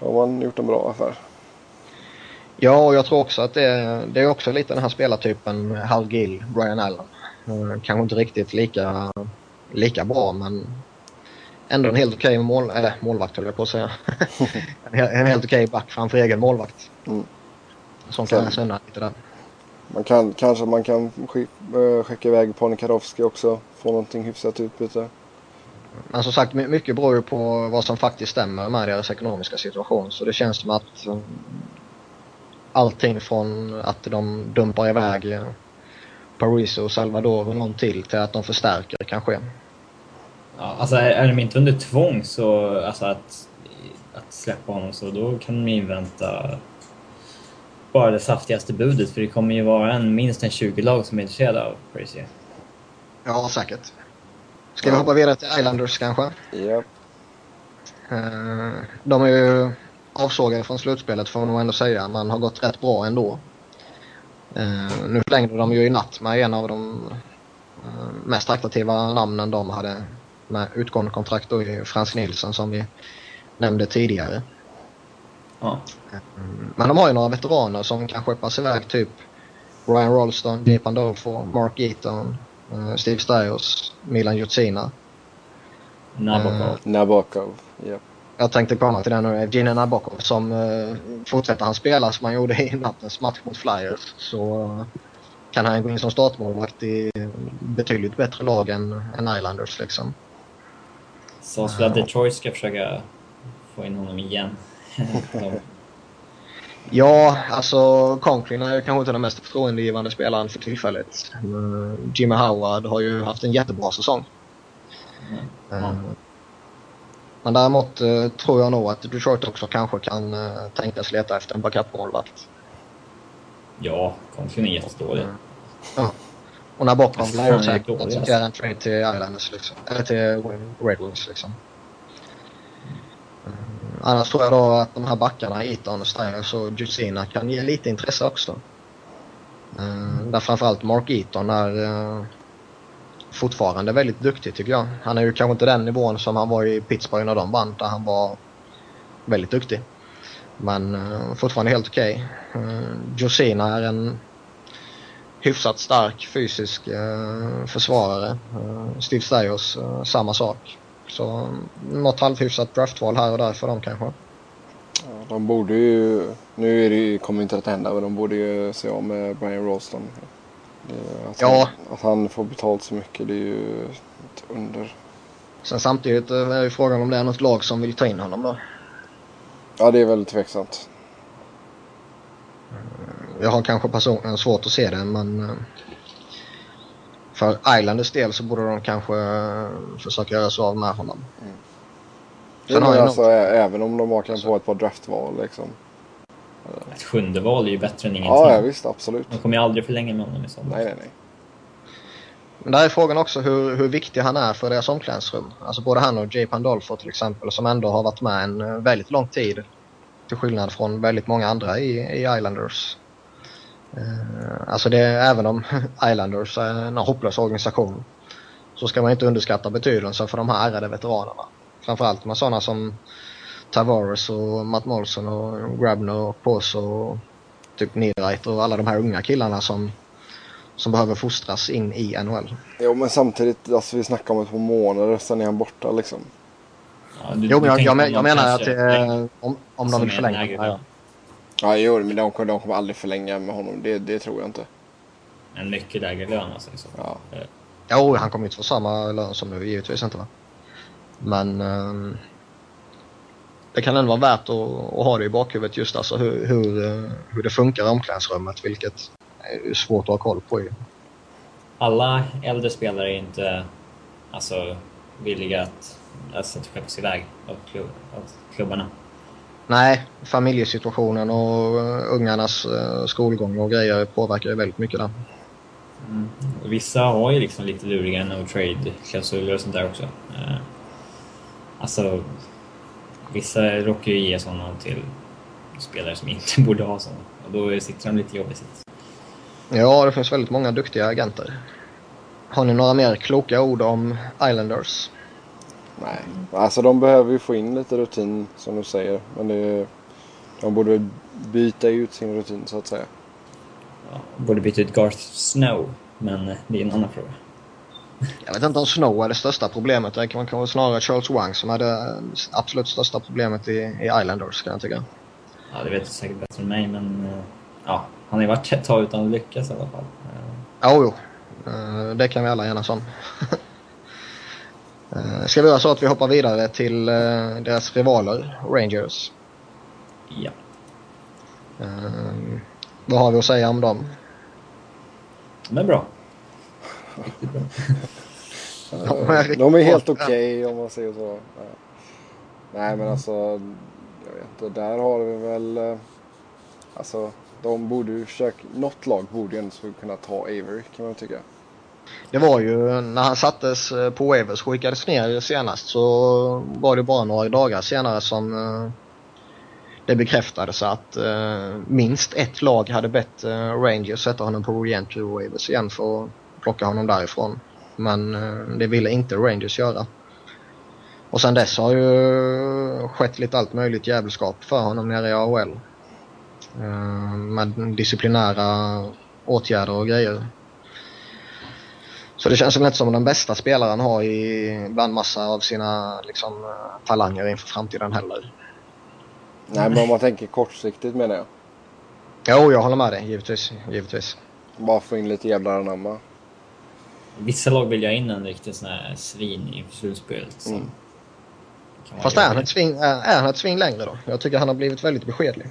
då har man gjort en bra affär. Ja, och jag tror också att det, är- det är också lite den här spelartypen Hal Gill, Brian Allen. Eh, Kanske inte riktigt lika, lika bra men ändå en helt okej mål, eller målvakt höll jag på att säga. en, he- en helt okej back framför egen målvakt. Mm. Som kan undan lite där. Man kan, kanske man kan eh, skicka iväg Ponikarovski också. Få någonting hyfsat utbyte. Men som sagt, my- mycket beror ju på vad som faktiskt stämmer med deras ekonomiska situation. Så det känns som att um, allting från att de dumpar iväg eh, Paris och Salvador och någon till till att de förstärker kan ske. Ja, alltså är, är de inte under tvång så, alltså att, att släppa honom så, då kan de ju invänta bara det saftigaste budet för det kommer ju vara en, minst en 20-lag som är intresserade av Crazy. Ja, säkert. Ska vi hoppa vidare till Islanders kanske? Ja. Eh, De är ju avsågade från slutspelet får man nog ändå säga. Man har gått rätt bra ändå. Eh, Nu förlängde de ju i natt med en av de eh, mest attraktiva namnen de hade med utgående kontrakt då i Frans Nilsson som vi nämnde tidigare. Ja. Men de har ju några veteraner som kan skeppas iväg typ Ryan Rolston, Jay Pandolfo, Mark Eaton, eh, Steve Stajos, Milan Jutsina. Nabokov. Nabokov. Ja. Jag tänkte komma till den nu. Evgenij Nabokov som uh, fortsätter han spela som han gjorde i nattens match mot Flyers så eh, kan han gå in som startmålvakt i betydligt bättre lag än, än Islanders liksom. Väl att Detroit ska försöka få in honom igen. Ja, alltså Conklin är kanske inte den mest förtroendegivande spelaren för tillfället. Uh, Jimmy Howard har ju haft en jättebra säsong. ja. Eh, Men däremot eh, tror jag nog att Detroit också kanske kan tänkas leta efter en backup-målvakt. ja, Conklin är jättedålig. Ja. Och Nabokov lär ju Han är säkert dålig, acceptera en trade till Islanders liksom. Eller till Red Wings liksom. Annars tror jag då att de här backarna, Eton, Stiles och Jusina kan ge lite intresse också. Uh, där framförallt Mark Eaton är eh, fortfarande väldigt duktig tycker jag. Han är ju kanske inte den nivån som han var i Pittsburgh när de vann där han var väldigt duktig. Men eh, fortfarande helt okej. Eh, uh, Josina är en hyfsat stark fysisk eh, försvarare. Steve Stajos, samma sak. Så något halvhyfsat draftval här och där för dem kanske. Ja, de borde ju, nu är det ju, kommer inte att hända, men de borde ju se om med Brian är- Att, Ja. han, att han får betalt så mycket, det är ju ett under. Sen samtidigt eh, är ju frågan om det är något lag som vill ta in honom då. Ja, det är väldigt tveksamt. Jag har kanske personligen svårt att se det men eh, för Islanders del så borde de kanske eh, försöka göra sig av med honom. Jo, Sen har alltså, ä- även om de bara kan få ett par draftval liksom. Ett sjunde val är ju bättre än ingenting. Ja, ja visst, absolut. De kommer ju aldrig förlänga med honom i sommar. Nej, nej, nej. Men där är frågan också hur, hur viktig han är för deras omklädningsrum. Alltså både han och Jay Pandolfo till exempel som ändå har varit med en eh, väldigt lång tid. Till skillnad från väldigt många andra i, i Islanders. Eh, alltså det, även om Islanders är en hopplös organisation så ska man inte underskatta betydelsen för de här ärrade veteranerna. Framförallt med sådana som Tavares och Matt Molson och Grabner och Pose och typ Niederreiter och alla de här unga killarna som, som behöver fostras in i NHL. Jo, men samtidigt, alltså vi snackar om ett par månader, sen är han borta liksom. Ja, du- Jo, men jag, jag, jag menar att eh, om, om de vill förlänga. Ja, ja. jo, men de, kommer- de kommer aldrig förlänga med honom. Det, det tror jag inte. En mycket lägre lön alltså. fall. Ja. Eh, Jo, han kommer inte få samma lön som nu, givetvis inte va. Men... ehm, det kan ändå vara värt att, att ha det i bakhuvudet just alltså hur, hur, eh, hur det funkar i omklädningsrummet vilket är svårt att ha koll på ju. Alla äldre spelare är inte alltså, villiga att, alltså, att skeppas iväg av, klubb, av klubbarna. Nej, familjesituationen och uh, ungarnas uh, skolgång och grejer påverkar ju väldigt mycket där. Mm. vissa har ju liksom lite luriga no trade-klausuler och sånt där också. Uh, alltså, vissa råkar ju ge sådana till spelare som inte borde ha sådana och då sitter de lite jobbigt. Ja, det finns väldigt många duktiga agenter. Har ni några mer kloka ord om Islanders? Nej, alltså de behöver ju få in lite rutin som du säger. Men det, de borde byta ut sin rutin så att säga. Ja, borde byta ut Garth Snow, men det är en annan fråga. Jag vet inte om Snow är det största problemet. Det kan vara snarare Charles Wang som är det absolut största problemet i, i Islanders kan jag tycka. Ja, det vet du säkert bättre än mig, men eh, ja, han har ju varit ett tag utan att lyckas i alla fall. Ja, jo. Eh, det kan vi alla enas om. Eh, ska vi göra så att vi hoppar vidare till deras rivaler, Rangers? Ja. Vad har vi att säga om dem? De är bra. Riktigt bra. de är helt okej okay, om man säger så. Nej men alltså, jag vet inte, där har vi väl, alltså de borde ju försöka, något lag borde ju ändå kunna ta Avery kan man tycka. Det var ju när han sattes eh, på Wavers skickades ner senast så var det bara några dagar senare som eh, det bekräftades att eh, minst ett lag hade bett Rangers sätta honom på reentry Wavers igen för att plocka honom därifrån. Men det ville inte Rangers göra. Och sen dess har ju skett lite allt möjligt jävelskap för honom nere i AHL. Med disciplinära åtgärder och grejer. Så det känns väl inte som den bästa spelaren har i bland massa av sina liksom, talanger inför framtiden heller. Nej, men om man tänker kortsiktigt menar jag. Jo, jag håller med dig. Givetvis. givetvis. Bara få in lite jävlar anamma. Vissa lag vill ha in en riktig sån här svin inför slutspelet. Mm. Fast är han, ett sving, är han ett sving längre då? Jag tycker han har blivit väldigt beskedlig.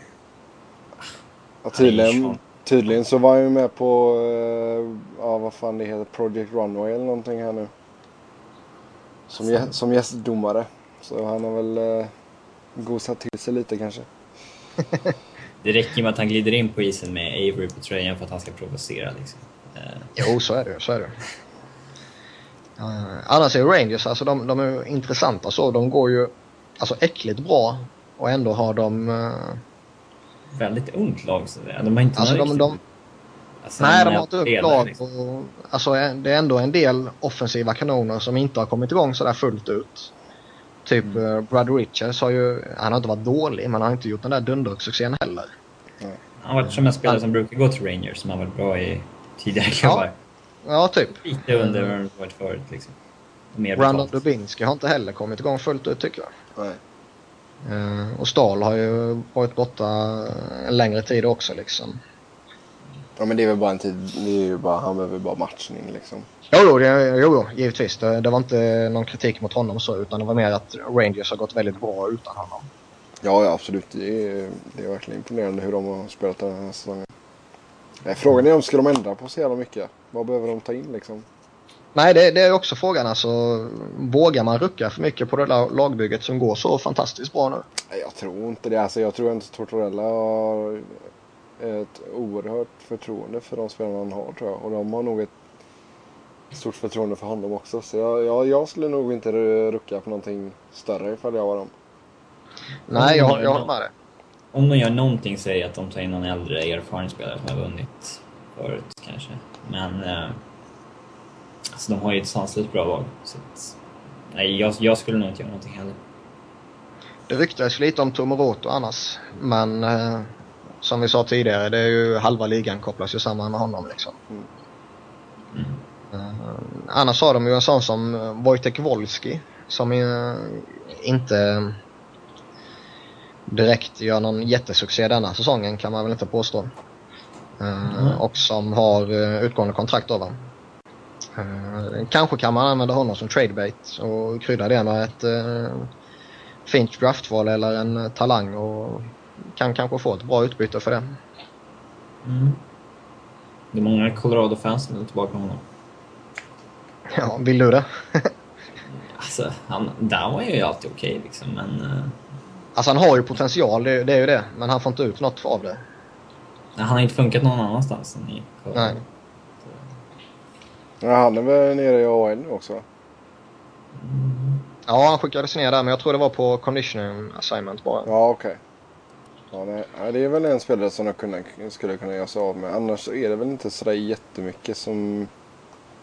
Ja, tydligen, tydligen så var han ju med på, uh, ja vad fan det heter, Project Runway eller någonting här nu. Som, som gästdomare. Så han har väl uh, gosat till sig lite kanske. det räcker med att han glider in på isen med Avery på tröjan för att han ska provocera liksom. Uh. Jo, så är det så är det. Uh, annars är Rangers, alltså de, de är intressanta så. De går ju alltså äckligt bra och ändå har de... Uh... Väldigt ungt lag så De har inte alltså, de, de, alltså, Nej, de har ett ungt lag. Liksom. Och, alltså, det är ändå en del offensiva kanoner som inte har kommit igång sådär fullt ut. Typ mm. uh, Brad Richards har ju, han har inte varit dålig men han har inte gjort den där dundersuccén heller. Mm. Han har varit som en spelare som brukar gå till Rangers som har varit bra i tidigare klubbar. Ja. ja, typ. Lite under vad han varit förut liksom. Brandon Dubinski har inte heller kommit igång fullt ut tycker jag. Nej. Uh, och Stahl har ju varit borta en längre tid också liksom. Ja men det är väl bara en tid, det är ju bara, han behöver bara matchning liksom. Jo, jo, det, jo givetvis. Det, det, var inte någon kritik mot honom så utan det var mer att Rangers har gått väldigt bra utan honom. Ja, ja absolut. Det är, det är verkligen imponerande hur de har spelat den här säsongen. Frågan är om ska de ändra på så jävla mycket? Vad behöver de ta in liksom? Nej, det, det är också frågan alltså. Vågar man rucka för mycket på det där lagbygget som går så fantastiskt bra nu? Jag tror inte det. Alltså, jag tror inte Tortorella har ett oerhört förtroende för de spelarna han har tror jag. Och de har nog ett stort förtroende för honom också. Så jag, jag, jag skulle nog inte rucka på någonting större ifall jag var dem. Nej, jag, jag håller med dig. Om de gör någonting säger att de tar in någon äldre erfaren spelare som har vunnit förut kanske. Men eh, alltså, de har ju ett sanslöst bra val. Så att, nej, jag, jag skulle nog inte göra någonting heller. Det ryktades lite om Tomoroto annars. Men eh, som vi sa tidigare, det är ju halva ligan kopplas ju samman med honom liksom. Mm. Mm. Uh, annars har de ju en sån som Wojtek Wolski som uh, inte direkt gör någon jättesuccé denna säsongen kan man väl inte påstå. Uh, mm. Och som har utgående kontrakt över. Kanske kan man använda honom som tradebait och krydda det med ett fint draftval eller en talang och kan kanske få ett bra utbyte för det. Mm. Det är många Colorado-fans som är tillbaka honom. Ja, vill du det? Alltså, han, där var ju alltid okej okay, liksom, men... Alltså han har ju potential, det, det, är ju det. Men han får inte ut något av det. Nej, han har inte funkat någon annanstans än i Nej. Ja, han är väl nere i AHL nu också? Ja, han skickades ner där, men jag tror det var på conditioning assignment bara. Ja, okej. Okay. Ja, det är väl en spelare som jag kunna, skulle kunna göra sig av med. Annars är det väl inte sådär jättemycket som,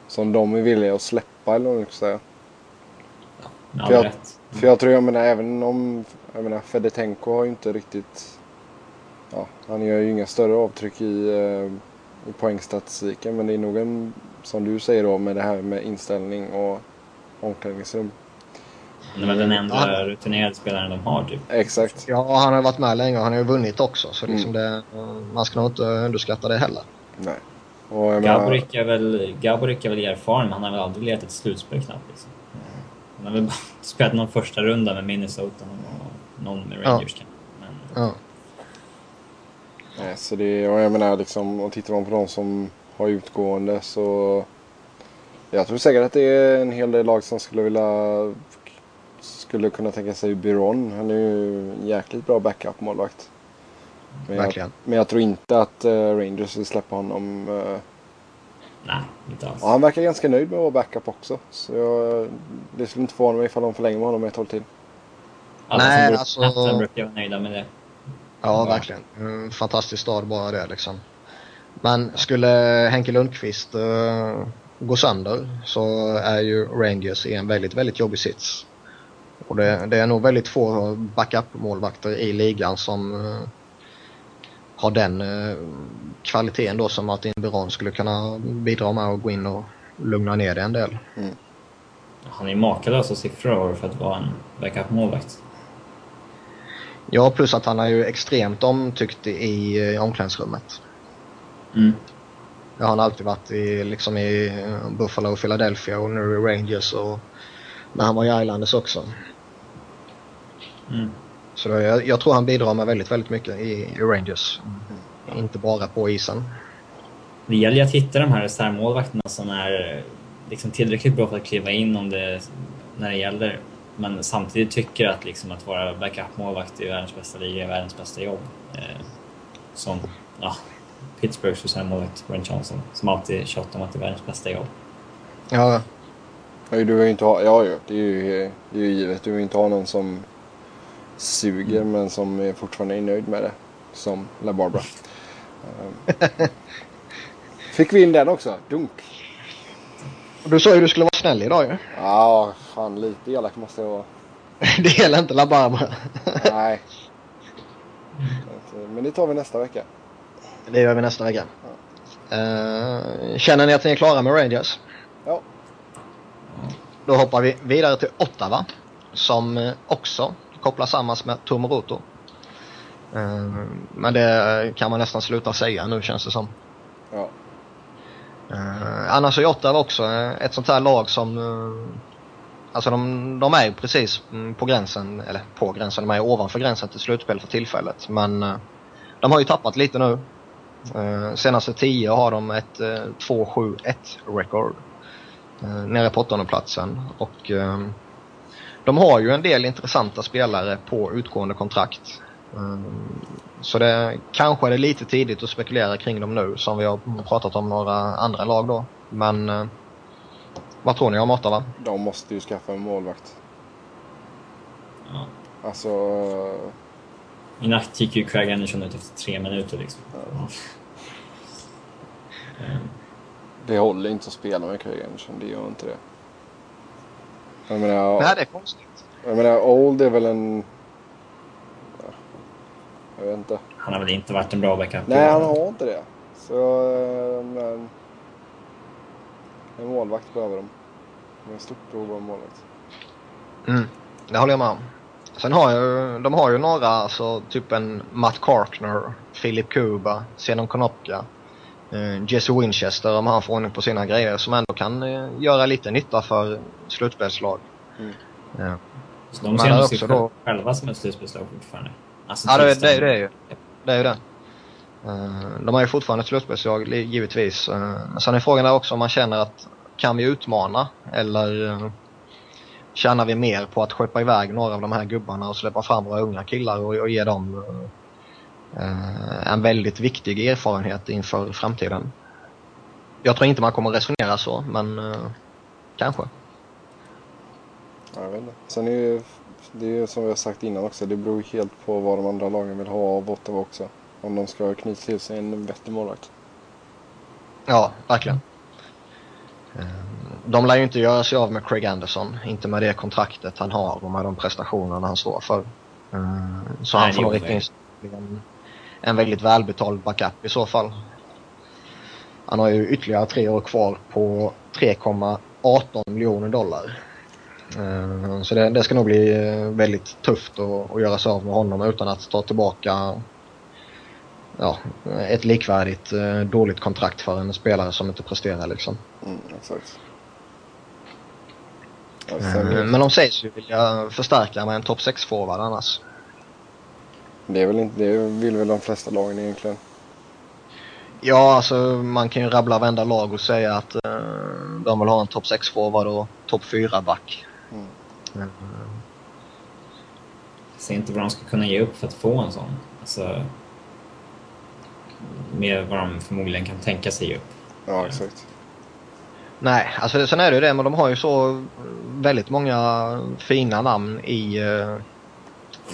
som de är villiga att släppa eller vad man ska säga. Ja, för, jag, rätt. för jag tror, jag menar, även om, jag menar, Fedetenko har ju inte riktigt, ja, han gör ju inga större avtryck i, eh, i poängstatistiken. Men det är nog en, som du säger då, med det här med inställning och omklädningsrum. Han är väl den enda ja. rutinerade spelaren de har typ. Exakt. Ja, han har varit med länge och han har ju vunnit också. Så liksom mm. det, man ska nog inte underskatta det heller. Nej. Och Gaborik är väl, Gaborik är väl erfaren, men han har väl aldrig letat ett slutspel knappt. Liksom. Han har väl bara spelat någon första runda med Minnesota och någon med Rangers ja. Men... Ja. Nej, så det, och jag menar liksom, och tittar man på de som har utgående så jag tror säkert att det är en hel del lag som skulle vilja skulle kunna tänka sig Byron. Han är ju en jäkligt bra backup-målvakt. Men Verkligen. Jag, men jag tror inte att uh, Rangers vill släppa honom. Uh, Nej, inte alls. Ja, han verkar ganska nöjd med att vara backup också. Så jag, det skulle inte förvåna mig ifall de förlänger med honom ett år till. Alla Nej, som alltså... brukar vara nöjda med det. Ja, verkligen. En fantastisk stad bara det liksom. Men skulle Henke Lundqvist uh, gå sönder så är ju Rangers i en väldigt, väldigt jobbig sits. Och det, det är nog väldigt få backup-målvakter i ligan som uh, har den uh, kvaliteten då som Martin Biron skulle kunna bidra med och gå in och lugna ner det en del. Mm. Han är makalösa siffror för att vara en backup-målvakt. Ja, plus att han är ju extremt omtyckt i, omklädningsrummet. Mm. Det har han alltid varit i, liksom i Buffalo och Philadelphia och nu i Rangers och när han var i Islanders också. Mm. Så då, jag, jag, tror han bidrar med väldigt, väldigt mycket i, i Rangers. Mm. Inte bara på isen. Det gäller ju att hitta de här reservmålvakterna som är liksom tillräckligt bra för att kliva in om det, när det gäller. Men samtidigt tycker att, liksom, att vara backup-målvakt i världens bästa liga är världens bästa jobb. Eh, som ja, Pittsburghs reservmålvakt Brent Johnson som alltid tjatar om att det är världens bästa jobb. Ja. Ja, du vill inte ha, ja, ja det är ju, det är ju givet. Du vill inte ha någon som suger mm. men som är fortfarande är nöjd med det. Som La Barbara. Fick vi in den också. Dunk. Du sa ju att du skulle vara snäll idag ju. Ja, fan lite elak måste jag vara. det gäller inte La Barbara. Nej. Men det tar vi nästa vecka. Det gör vi nästa vecka. Ja. Uh, känner ni att ni är klara med Rangers? Ja. Då hoppar vi vidare till Ottawa. Som också kopplas samman med Tomoroto. Uh, men det kan man nästan sluta säga nu känns det som. Ja. Uh, annars är Ottawa också ett sånt här lag som Alltså de, de är precis mm, på gränsen, eller på gränsen, de är ovanför gränsen till slutspel för tillfället. Men eh, de har ju tappat lite nu. Eh, senaste tio har de ett eh, 2-7-1 record. Nere på åttondeplatsen. Och ehm, de har ju en del intressanta spelare på utgående kontrakt. Ehm, så det kanske är det lite tidigt att spekulera kring dem nu som vi har pratat om några andra lag då. Men vad tror ni om Ottawa? De måste ju skaffa en målvakt. Ja. Alltså... I natt gick ju Craig Anderson ut efter tre minuter liksom. Ja. Det håller inte att spela med Craig Anderson, det gör inte det. Jag menar, Nej, det är konstigt. Jag menar, Old är väl en... Jag vet inte. Han har väl inte varit en bra backup? Nej, han har inte det. Så, men... En målvakt behöver de. De har stort behov av målvakt. Mm, det håller jag med om. Sen har ju, de har ju några, alltså typ en Matt Karkner, Philip Kuba, Zenon Konopka, eh, Jesse Winchester om han får ordning på sina grejer som ändå kan eh, göra lite nytta för slutspelslag. Mm. Ja. Så de ser sig då... själva som ett slutspelslag fortfarande. Alltså, ja, det, det, det är ju det. Är ju det. Eh, de är ju fortfarande ett slutspelslag, givetvis. Eh, sen är frågan där också om man känner att kan vi utmana eller eh, tjänar vi mer på att skeppa iväg några av de här gubbarna och släppa fram våra unga killar och, och ge dem en väldigt viktig erfarenhet inför framtiden. Jag tror inte man kommer resonera så, men kanske. Jag vet inte. Sen är ju, det är ju som vi har sagt innan också, det beror helt på vad de andra lagen vill ha av Ottawa också. Om de ska knyta till sig en vettig målvakt. Ja, verkligen. Eh, de lär ju inte göra sig av med Craig Anderson. Inte med det kontraktet han har och med de prestationerna han står för. Eh, så Nej, han får nog rikta in en, en väldigt välbetald backup i så fall. Han har ju ytterligare tre år kvar på 3,18 miljoner dollar. Eh, så det, det, ska nog bli väldigt tufft att, att göra sig av med honom utan att ta tillbaka ja, ett likvärdigt dåligt kontrakt för en spelare som inte presterar liksom. Mm, exakt. Mm, men de sägs ju vilja förstärka med en topp 6-forward annars. Det, är väl inte, det vill väl de flesta lagen egentligen. Ja, alltså man kan ju rabbla varenda lag och säga att uh, de vill ha en topp 6-forward och topp 4-back. Mm. Mm. Jag ser inte vad de ska kunna ge upp för att få en sån. Alltså, mer vad de förmodligen kan tänka sig upp. Ja, exakt. Nej, alltså sen är det ju det, men de har ju så väldigt många fina namn i, uh,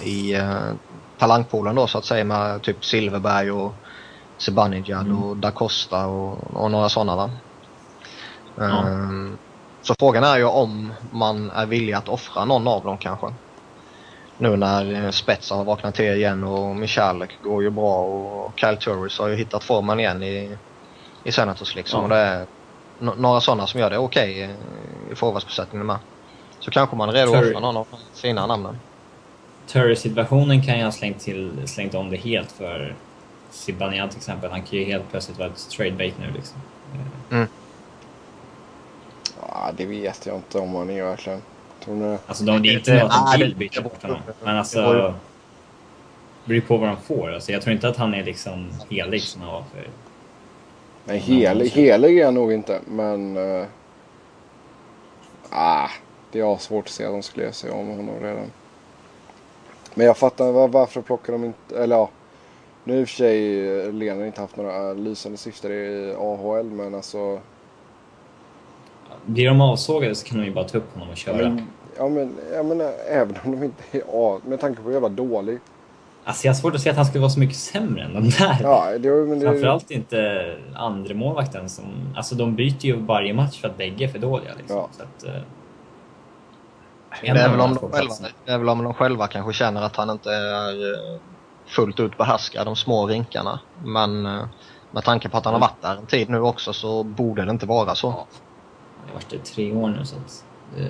i uh, talangpoolen då så att säga med typ Silverberg och Sebanijad mm. och Da Costa och, och några sådana va. Ja. Um, så frågan är ju om man är villig att offra någon av dem kanske. Nu när Spetsa har vaknat till igen och Michalek går ju bra och Kyle Turris har ju hittat formen igen i, i Senators liksom. Ja. Det är några sådana som gör det okej okay i forwardsbesättningen med. Så kanske man är redo att offra någon av de fina namnen. Turry-situationen kan jag ha slängt, till, slängt om det helt för Zibanejad till exempel. Han kan ju helt plötsligt vara ett trade bait nu liksom. Mm. Ja, det vet jag inte om han är verkligen. Tror Alltså de, det är inte något att de vill byta bort honom. Men alltså... Det beror på vad de får. Alltså, jag tror inte att han är liksom helig som han var för Nej, helig, helig är jag nog inte. Men... Uh, ah, det är svårt att se att de skulle ge sig om honom redan. Men jag fattar var, varför plockar de inte... Eller ja. Nu har i och för sig eh, Lena inte haft några lysande syften i AHL men alltså... Blir de avsågade så kan de ju bara ta upp honom och köra. Men, ja men, jag menar, även om de inte är av... Med tanke på hur jävla dålig Alltså jag har svårt att se att han skulle vara så mycket sämre än de där. Ja, det, men det... Framförallt inte andra målvakten som... Alltså de byter ju varje match för att bägge är för dåliga. Liksom. Ja. Så att, det, är väl om de själva, det är väl om de själva kanske känner att han inte är eh, fullt ut behärskar de små rinkarna. Men uh, med tanke på att han har varit där en tid nu också så borde det inte vara så. Ja. Han har varit där tre år nu så att...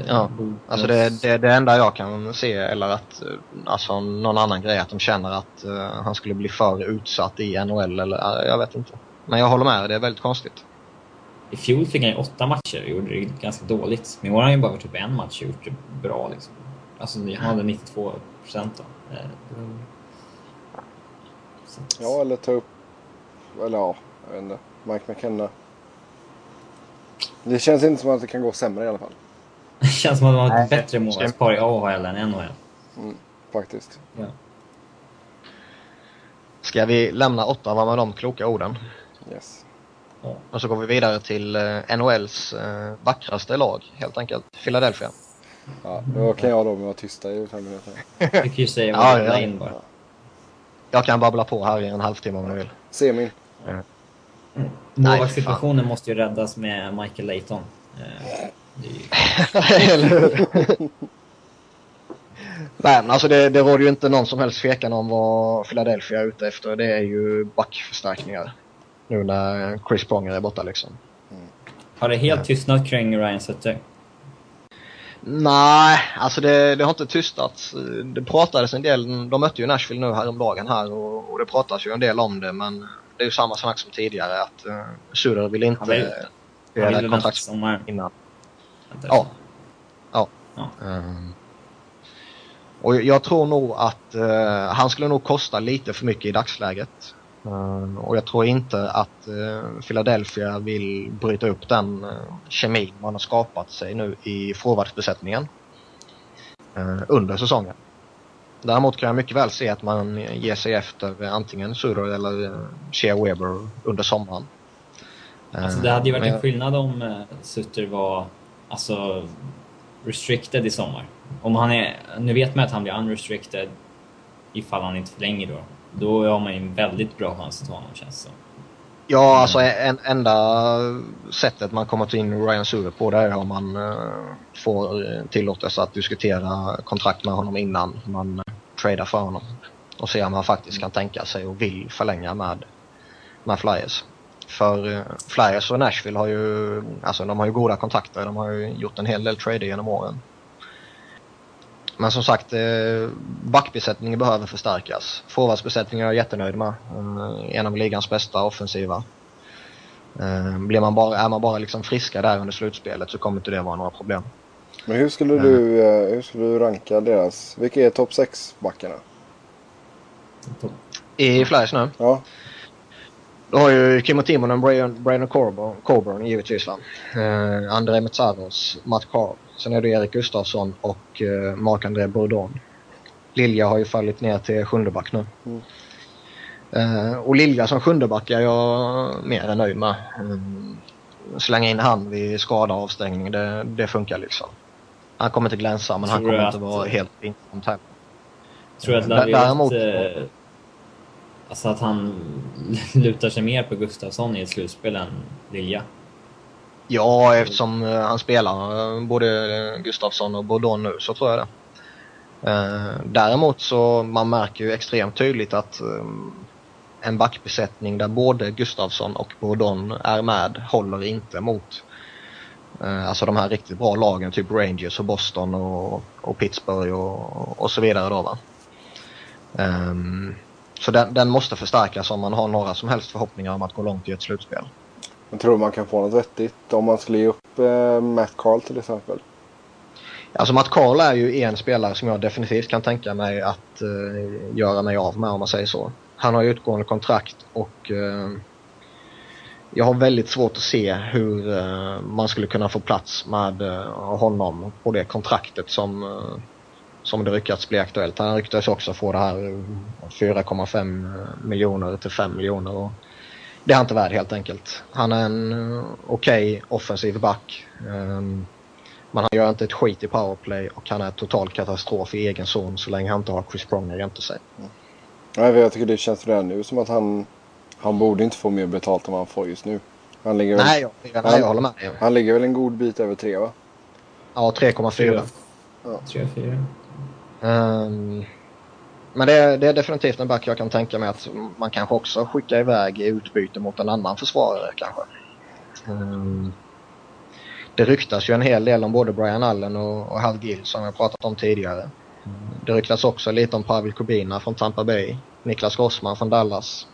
Ja, alltså det, det, det enda jag kan se eller att, alltså någon annan grej att de känner att uh, han skulle bli för utsatt i NHL eller uh, jag vet inte. Men jag håller med, det är väldigt konstigt. I fjol fick han ju åtta matcher och gjorde det ganska dåligt. Men i år har han ju bara varit typ en match och gjort det bra liksom. Alltså han hade 92 procent då. Mm. Ja, eller ta upp, eller ja, jag vet inte, Mike McKenna. Det känns inte som att det kan gå sämre i alla fall. Det känns som att de har ett bättre målvaktspar i AHL än NHL. Mm, faktiskt. Ja. Ska vi lämna Ottawa med de kloka orden? Yes. Ja. Och så går vi vidare till eh, NHLs eh, vackraste lag, helt enkelt. Philadelphia. Ja, då kan jag då vara tysta i fem minuter. Du kan ju säga vad du ja, in bara. Jag kan babbla på här i en halvtimme om du vill. Semin. Mm. Målvaktssituationen måste ju räddas med Michael Layton. Eh, eller hur? Nej men alltså det, det råder ju inte någon som helst tvekan om vad Philadelphia är ute efter. Det är ju backförstärkningar. Nu när Chris Pronger är borta liksom. Mm. Har det helt tystnat kring Ryan Sutter? Nej, alltså det, det, har inte tystats. Det pratades en del, de mötte ju Nashville nu häromdagen här och, och det pratas ju en del om det men det är ju samma snack som tidigare att uh, Sutter vill inte... Han vill, han vill kontrakt innan. Ja. Ja. ja. Um, Och jag tror nog att uh, han skulle nog kosta lite för mycket i dagsläget. Uh, och jag tror inte att uh, Philadelphia vill bryta upp den uh, kemin man har skapat sig nu i forwardsbesättningen under säsongen. Däremot kan jag mycket väl se att man ger sig efter antingen Suter eller Shea Weber under sommaren. Alltså det hade ju varit en skillnad om Sutter var alltså restricted i sommar. Om han är, nu vet man att han blir unrestricted ifall han inte förlänger då. Då har man ju en väldigt bra chans att ta honom känns det Ja, alltså en, enda sättet man kommer till in Ryan Suver på det är om man uh, får tillåtelse att diskutera kontrakt med honom innan man uh, tradar för honom. Och se om han faktiskt kan tänka sig och vill förlänga med, med Flyers. För uh, Flyers och Nashville har ju, alltså de har ju goda kontakter. De har ju gjort en hel del trader genom åren. Men som sagt, eh, backbesättningen behöver förstärkas. Forwardsbesättningen är jag jättenöjd med. Eh, en av ligans bästa offensiva. Eh, blir man bara, är man bara liksom friska där under slutspelet så kommer inte det vara några problem. Men hur skulle du, hur skulle du ranka deras, vilka är topp 6-backarna? I Flyers nu? Ja. Du har ju Kimmo Timonen, Brian, Brian Coburn, Coburn givetvis va. Eh, André Metsaros, Matt Carr. Sen är det Erik Gustafsson och eh, Marc-André Bourdon. Lilja har ju fallit ner till sjundeback nu. Mm. Eh, och Lilja som sjundeback är jag mer än nöjd med. Mm. Slänga in han vid skada och avstängning, det, det funkar liksom. Han kommer inte glänsa men Tror han kommer att, inte vara helt intressant här. Tror du att Laviot, Däremot, eh, alltså att han lutar sig mer på Gustafsson i ett slutspel än Lilja? Ja, eftersom eh, han spelar eh, både Gustafsson och Bourdon nu så tror jag det. Eh, däremot så man märker ju extremt tydligt att en backbesättning där både Gustafsson och Bourdon är med håller inte mot alltså de här riktigt bra lagen, typ Rangers och Boston och, och Pittsburgh och, och så vidare då va. Um, så den, den, måste förstärkas om man har några som helst förhoppningar om att gå långt i ett slutspel. Men tror man kan få något vettigt om man skulle ge upp eh, Matt Carl till exempel? Alltså Matt Carl är ju en spelare som jag definitivt kan tänka mig att eh, göra mig av med om man säger så. Han har ju utgående kontrakt och eh, jag har väldigt svårt att se hur eh, man skulle kunna få plats med eh, honom på det kontraktet som, eh, som det ryckats bli aktuellt. Han ryktades också få det här 4,5 miljoner till 5 miljoner. Och det är han inte värd helt enkelt. Han är en uh, okej okay offensiv back. Um, men han gör inte ett skit i powerplay och han är total katastrof i egen zon så länge han inte har Chris Pronger jämte sig. Mm. Nej, jag tycker det känns redan nu som att han, han borde inte få mer betalt än vad han får just nu. Han ligger nej, jag, nej, han, jag håller med. Han ligger väl en god bit över 3 va? Ja, 3,4. Ja. 3,4. Um, men det är, det är, definitivt en back jag kan tänka mig att man kanske också skickar iväg i utbyte mot en annan försvarare kanske. Um, det ryktas ju en hel del om både Brian Allen och, och Hal Gill som jag pratat om tidigare. Det ryktas också lite om Pavel Kubina från Tampa Bay, Niklas Grossman från Dallas,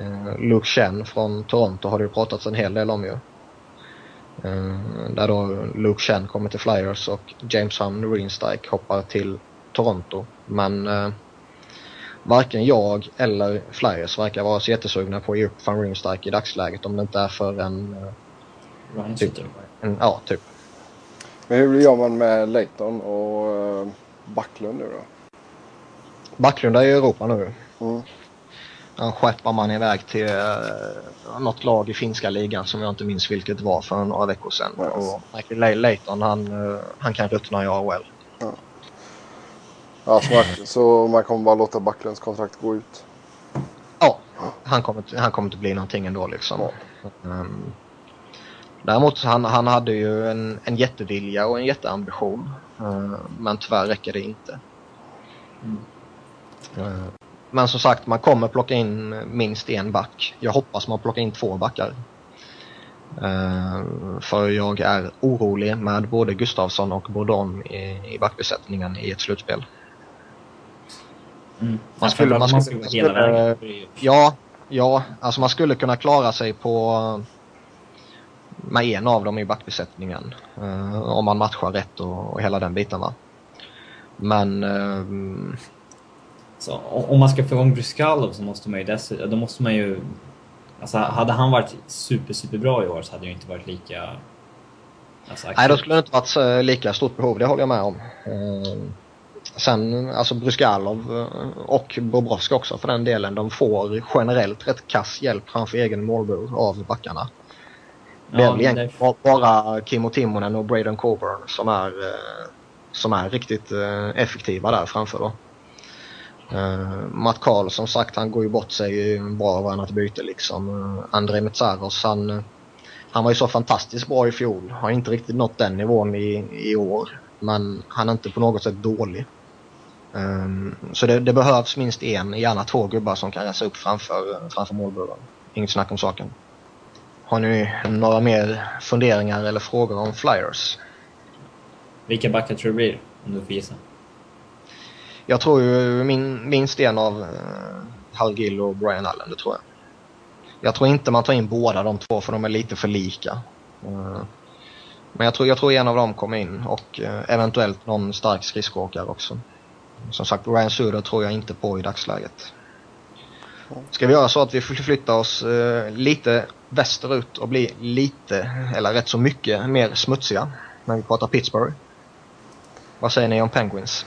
uh, Luke Chen från Toronto har det ju pratats en hel del om ju. Uh, där då Luke Chen kommer till Flyers och James Hum Reinstike hoppar till Toronto. Men uh, varken jag eller Flyers verkar vara så jättesugna på att ge upp van Riemsdijk i dagsläget om det inte är för en... Uh, typ, en ja, typ. Men hur gör man med Leighton och uh, Backlund nu då? Backlund är i Europa nu. Mm. Han skeppar man iväg till uh, något lag i finska ligan som jag inte minns vilket var för några veckor sedan. Yes. Och Michael Leighton han, han kan ruttna i AHL. Ja. Så, så man kommer bara låta Backlunds kontrakt gå ut? Ja, han kommer, han kommer inte bli någonting ändå liksom. Ja. Um, däremot han, han hade ju en, en jättevilja och en jätteambition. Uh, men tyvärr räcker det inte. Mm. Uh, men som sagt, man kommer plocka in minst en back. Jag hoppas man plockar in två backar. Uh, för jag är orolig med både Gustavsson och Bourdon i, i backbesättningen i ett slutspel. Mm. Man skulle, man skulle, man skulle, hela vägen. Ja, ja, alltså man skulle kunna klara sig på med en av dem i backbesättningen. Uh, om man matchar rätt och, och hela den biten va. Men... Eh, så, om man ska få igång Bruskalov så måste man ju dessutom... Då måste man ju... Alltså hade han varit super, super bra i år så hade det ju inte varit lika... Alltså, Nej, då skulle det inte varit lika stort behov, det håller jag med om. Eh, sen, alltså Bruskalov eh, och Bobrovska också för den delen, de får generellt rätt kass hjälp framför egen målbur av backarna. Det är väl egentligen det... bara Kimmo Timonen och Braden Coburn som är, eh, som är riktigt eh, effektiva där framför då. Uh, Matt Karl som sagt han går ju bort sig bra av annat byte liksom. Uh, Andrei Metsaros han, han var ju så fantastiskt bra i fjol. Har inte riktigt nått den nivån i, i år. Men han är inte på något sätt dålig. Um, så det, det, behövs minst en, gärna två gubbar som kan resa upp framför, framför målburen. Inget snack om saken. Har ni några mer funderingar eller frågor om Flyers? Vilka backar tror du blir, om du får gissa? Jag tror ju min, minst en av uh, Hal Gill och Brian Allen, det tror jag. Jag tror inte man tar in båda de två för de är lite för lika. Uh, men jag tror, jag tror en av dem kommer in och uh, eventuellt någon stark skridskoåkare också. Som sagt, Ryan Suder tror jag inte på i dagsläget. Ska vi göra så att vi flyttar oss uh, lite västerut och bli lite, eller rätt så mycket, mer smutsiga när vi pratar Pittsburgh? Vad säger ni om Penguins?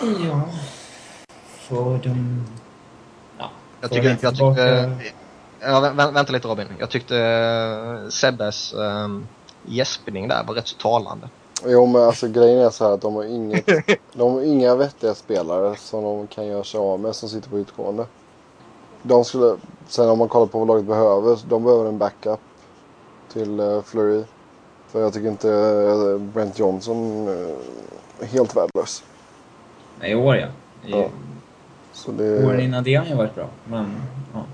Ja, får de... Ja, jag tycker... Jag tyckte, ja, vä vänta lite Robin. Jag tyckte uh, Sebbes um, gäspning där var rätt så talande. Jo men alltså grejen är så här att de har, inget, de har inga vettiga spelare som de kan göra sig av med som sitter på utgående. De skulle, sen om man kollar på vad laget behöver, de behöver en backup till uh, Flurry. För jag tycker inte uh, Brent Johnson uh, är helt värdelös. I år ja. I, ja. Så det... Åren innan det har ju varit bra. Men, ja.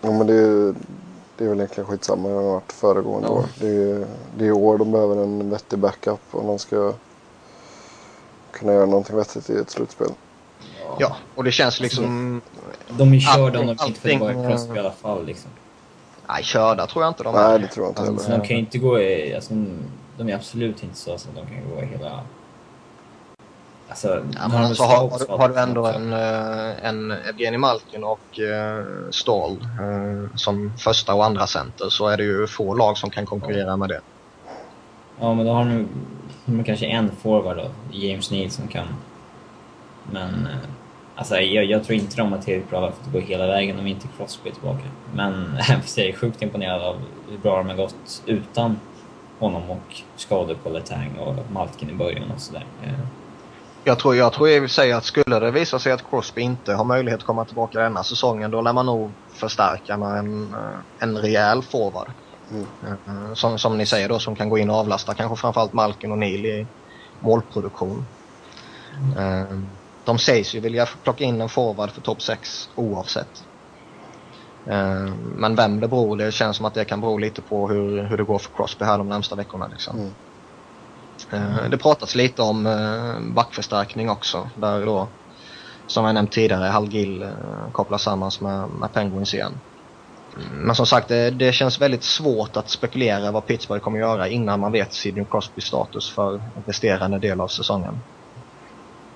Ja men det, det är väl egentligen skitsamma. Det har varit föregående ja. år. Det är, det är år de behöver en vettig backup om de ska kunna göra någonting vettigt i ett slutspel. Ja, och det känns liksom... De är körda om de inte får tillbaka Crosby i alla fall liksom. Nej, körda tror jag inte de är. Nej, det tror jag inte alltså, heller. De kan inte gå i... Alltså, de är absolut inte så att de kan gå i hela Alltså, ja, men alltså har, har, har, du ändå en, eh, en Evgenij Malkin och uh, Ståhl uh, som första och andra center så är det ju få lag som kan konkurrera med det. Ja, men då har de, de kanske en forward då, James Neal som kan. Men uh, alltså, jag, jag, tror inte de har tillräckligt bra för att gå hela vägen om inte Crosby är tillbaka. Men jag är sjukt imponerad av hur bra de har gått utan honom och skador på Letang och Malkin i början och sådär. Jag tror, jag tror i och för sig att skulle det visa sig att Crosby inte har möjlighet att komma tillbaka denna säsongen då lär man nog förstärka med en, eh, en rejäl forward. Mm. Eh, som, som ni säger då som kan gå in och avlasta kanske framförallt Malkin och Neil i målproduktion. Mm. De sägs ju vilja plocka in en forward för topp 6 oavsett. Men vem det beror, det känns som att det kan bero lite på hur, hur det går för Crosby här de närmsta veckorna. Liksom. Mm. Eh, det pratas lite om eh, backförstärkning också. Där då, som jag nämnt tidigare, Hal Gill eh, kopplas samman med, med Penguins igen. Men som sagt, det, det, känns väldigt svårt att spekulera vad Pittsburgh kommer göra innan man vet Sidney Crosbys status för resterande del av säsongen.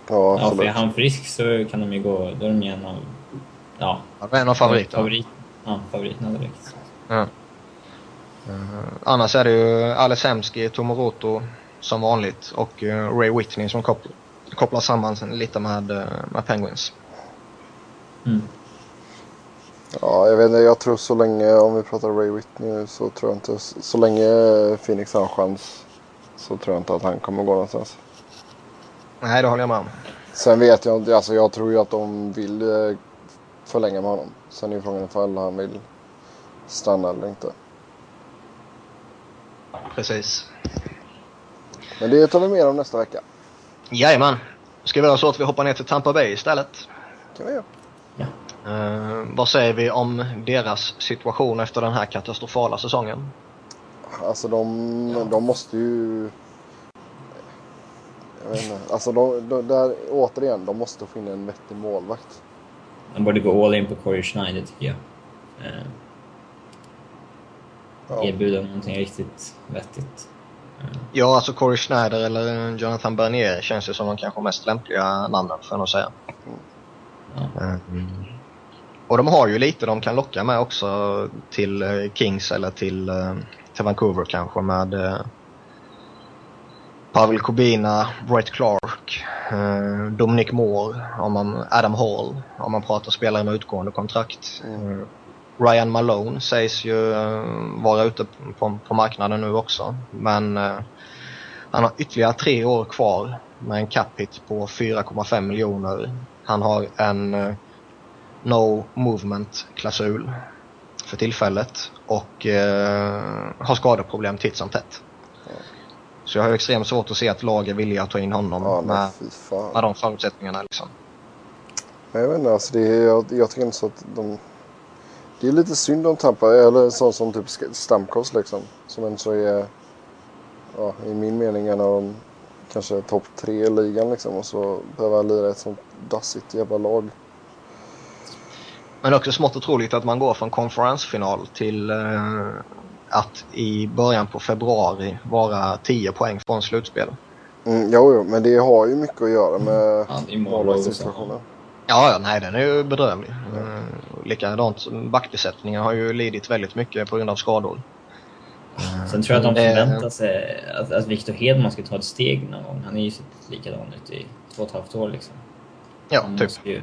Ja, ja för är han frisk så kan de ju gå, då är de ju en av, ja. ja en av favoriterna. Favorit, ja, favoriterna direkt. Ja. Uh, annars är det ju Alessemski, Tomoroto, som vanligt och uh, Ray Whitney som kopplar, kopplar samman lite med, uh, med Penguins. Mm. Ja, jag vet inte. Jag tror så länge, om vi pratar Ray Whitney, så tror jag inte, så länge Phoenix har en chans så tror jag inte att han kommer gå någonstans. Nej, det håller jag med om. Sen vet jag inte, alltså jag tror ju att de vill eh, förlänga med honom. Sen är ju frågan ifall han vill stanna eller inte. Precis. Men det tar vi mer om nästa vecka. Jajamän. Ska vi göra så att vi hoppar ner till Tampa Bay istället? kan vi göra. Ja. Uh, vad säger vi om deras situation efter den här katastrofala säsongen? Alltså de, ja. de måste ju... Jag vet inte. Alltså de, de, där, återigen, de måste få in en vettig målvakt. De borde gå all in på Corey Schneider tycker jag. Uh, ja. Erbjuda någonting riktigt vettigt. Ja, alltså Corey Schneider eller Jonathan Bernier känns ju som de kanske mest lämpliga namnen får jag nog säga. Mm. Och de har ju lite de kan locka med också till eh, Kings eller till, eh, till Vancouver kanske med Pavel Kobina, Brett Clark, Dominic Moore, om man, Adam Hall om man pratar spelare med utgående kontrakt. Mm. Ryan Malone sägs ju eh, vara ute på, på marknaden nu också. Men eh, han har ytterligare tre år kvar med en cap hit på 4,5 miljoner. Han har en eh, no movement klausul för tillfället och har skadeproblem titt som tätt. Så jag har extremt svårt att se att lag är villiga att ta in honom Ja, med, med de förutsättningarna. Liksom. Men jag vet inte, alltså det jag, jag tycker inte så att de... Det är lite synd om Tampa, eller sånt som typ Stamkos liksom. Som ändå så är, ja, i min mening en av de kanske topp tre i ligan liksom. Och så behöver han lira ett sånt dassigt jävla lag. Men också smått otroligt att man går från konferensfinal till eh, att i början på februari vara 10 poäng från slutspel. Mm, jo, jo, men det har ju mycket att göra med och målvaktssituationen. Ja, ja, nej den är ju bedrövlig. Mm. Likadant, backbesättningen har ju lidit väldigt mycket på grund av skador. Sen tror jag att de Eh, förväntar sig att, att Victor Hedman ska ta ett steg någon gång. Han är ju sett likadan ut i två och ett halvt år liksom. Ja, Han typ. måste ju,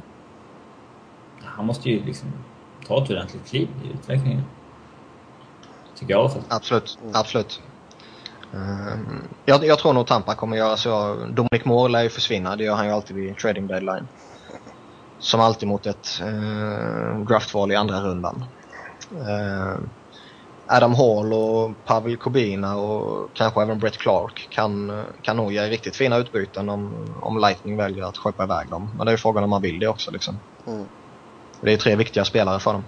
han måste ju liksom ta ett ordentligt kliv i utvecklingen. Tycker jag i alla fall. Absolut, absolut. Ehm, jag, jag tror nog Tampa kommer göra så. Dominic Moore lär ju försvinna, det gör han ju alltid vid trading deadline. Som alltid mot ett uh, draftval i andra rundan. Ehm, Adam Hall och Pavel Kubina och kanske även Brett Clark kan, kan nog ge riktigt fina utbyten om, om Lightning väljer att skeppa iväg dem. Men det är frågan om man vill det också liksom. Mm. Det är tre viktiga spelare för dem.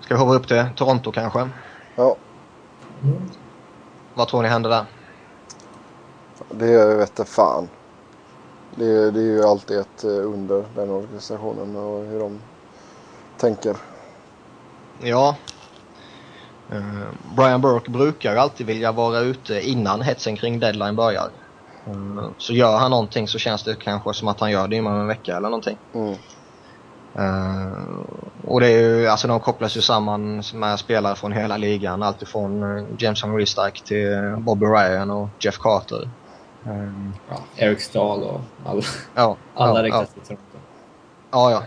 Ska vi hova upp till Toronto kanske? Ja, Vad tror ni händer där? det vete fan. Det, det är ju alltid ett eh, under den organisationen och hur de tänker. Ja. Eh, Brian Burke brukar alltid vilja vara ute innan hetsen kring deadline börjar. Eh, så gör han någonting så känns det kanske som att han gör det inom en vecka eller någonting. Mm. Eh, och det är ju, alltså de kopplas ju samman med spelare från hela ligan. Alltifrån uh, Jameson Restark till Bobby Ryan och Jeff Carter. Eh, Ja, Eric Stahl och alla, ja, alla ja, riktas ja. till Toronto. Ja, ja.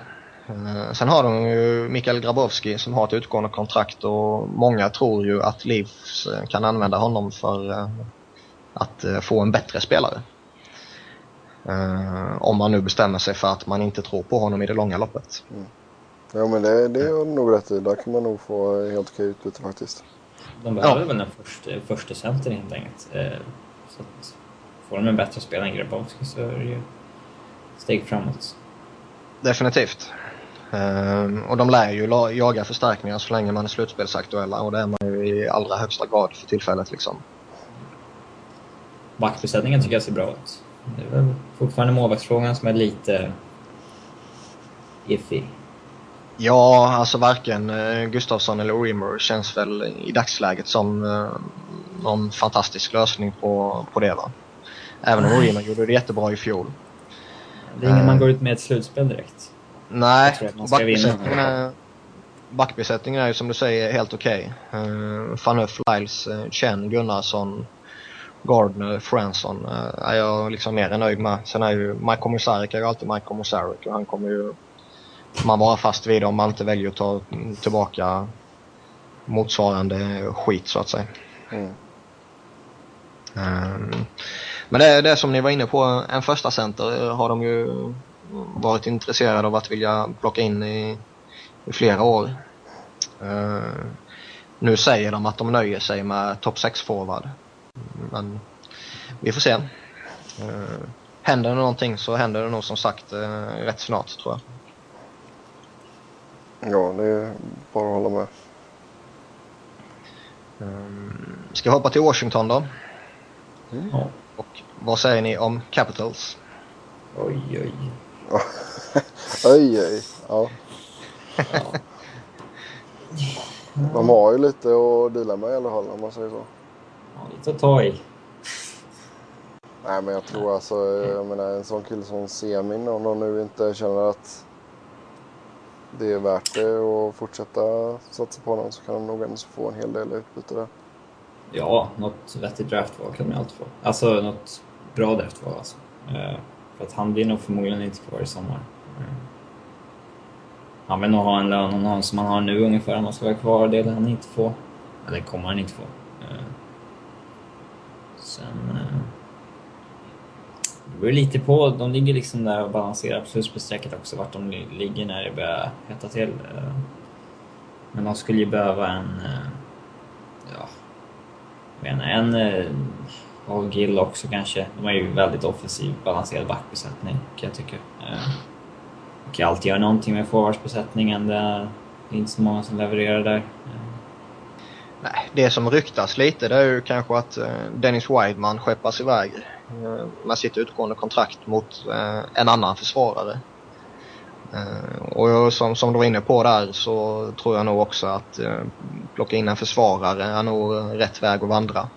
Eh, Sen har de ju Mikael Grabowski som har ett utgående kontrakt och många tror ju att Leafs eh, kan använda honom för eh, att eh, få en bättre spelare. Eh, Om man nu bestämmer sig för att man inte tror på honom i det långa loppet. Ja men det, det är nog rätt i. Där kan man nog få helt okej utbyte faktiskt. De behöver väl en första, första center helt enkelt. Så att får de en bättre spelare än Grabowski så är det ju steg framåt. Definitivt. Eh, Och de lär ju jaga förstärkningar så länge man är slutspelsaktuella och det är man ju i allra högsta grad för tillfället liksom. Backbesättningen tycker jag ser bra ut. Det är väl fortfarande målvaktsfrågan som är lite iffy. Ja, alltså varken eh, Gustafsson eller Reimer känns väl i dagsläget som eh, någon fantastisk lösning på, på det va. Även om. Reimer gjorde det jättebra i fjol. Det är ingen Eh. man går ut med ett slutspel direkt. Nej, backbesättningen är, backbesättningen är ju som du säger helt okej. Okay. Fanöf, Lyles, uh, Chen, Gunnarsson, Gardner, Franson eh, är jag liksom mer än nöjd med. Sen är ju Mike Mosarik är ju alltid Mike Mosarik och han kommer ju man vara fast vid om man inte väljer att ta tillbaka motsvarande skit så att säga. Mm. Ehm, Men det är det som ni var inne på, en första center har de ju varit intresserade av att vilja plocka in i, i flera år. Ehm, Nu säger de att de nöjer sig med topp 6 forward. Men vi får se. Ehm, Händer det någonting så händer det nog som sagt eh, rätt snart tror jag. Ja, det är bara att hålla med. Ehm, Ska vi hoppa till Washington då? Ja. Vad säger ni om Capitals? Oj, oj. Oj, oj. Ja. Ja. De har ju lite att dela med i alla fall om man säger så. ja, lite att ta i. Nej men jag tror alltså, jag menar en sån kille som Semin om de nu inte känner att det är värt det att fortsätta satsa på honom så kan de nog ändå få en hel del utbyte där. Ja, något vettigt draftval kan man alltid få. Alltså något bra draftval alltså. Eh, för att han blir nog förmodligen inte kvar i sommar. Han vill nog ha en lön någon som han har nu ungefär om han ska vara kvar. Det lär han inte få. Eller kommer han inte få. Eh, sen... Eh, det beror lite på. De ligger liksom där och balanserar på slutspelsstrecket också, vart de ligger när det börjar hetta till. Men de skulle ju behöva en... Ja... Jag menar, en... Och Gill också kanske. De har ju väldigt offensiv, balanserad backbesättning kan jag tycka. Eh, De kan alltid göra någonting med forwardsbesättningen. Det är inte så många som levererar där. Eh. Nej, det som ryktas lite det är ju kanske att eh, Dennis Wideman skeppas iväg med sitt utgående kontrakt mot en annan försvarare. Och som, som du var inne på där så tror jag nog också att plocka in en försvarare är nog rätt väg att vandra.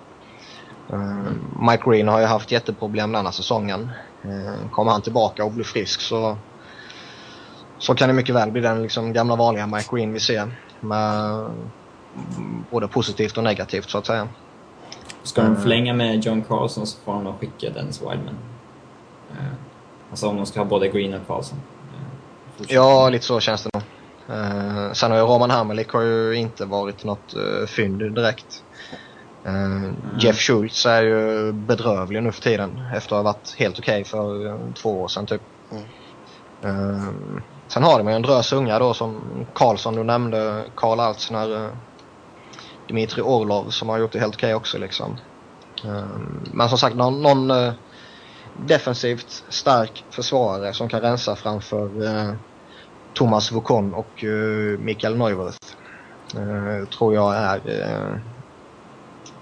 Mike Green har ju haft jätteproblem denna säsongen. Kommer han tillbaka och blir frisk så, så kan det mycket väl bli den liksom gamla vanliga Mike Green vi ser. Med både positivt och negativt så att säga. Ska de förlänga med John Carlson så får de nog skicka Dennis Wideman. Uh, alltså om de ska ha både Green och Carlson. Ja, lite så känns det nog. Sen har ju Roman Hammerlik har ju inte varit något fynd direkt. Mm. Jeff Schultz är ju bedrövlig nu för tiden efter att ha varit helt okej okay för uh, två år sedan typ. Mm. sen har de ju en drös unga då som Karlsson du nämnde, Karl Altsner, Dmitri Orlov som har gjort det helt okej okay också liksom. Ehm, men som sagt någon, någon uh, defensivt stark försvarare som kan rensa framför uh, Thomas Vukon och uh, Mikael Neuwirth. tror jag är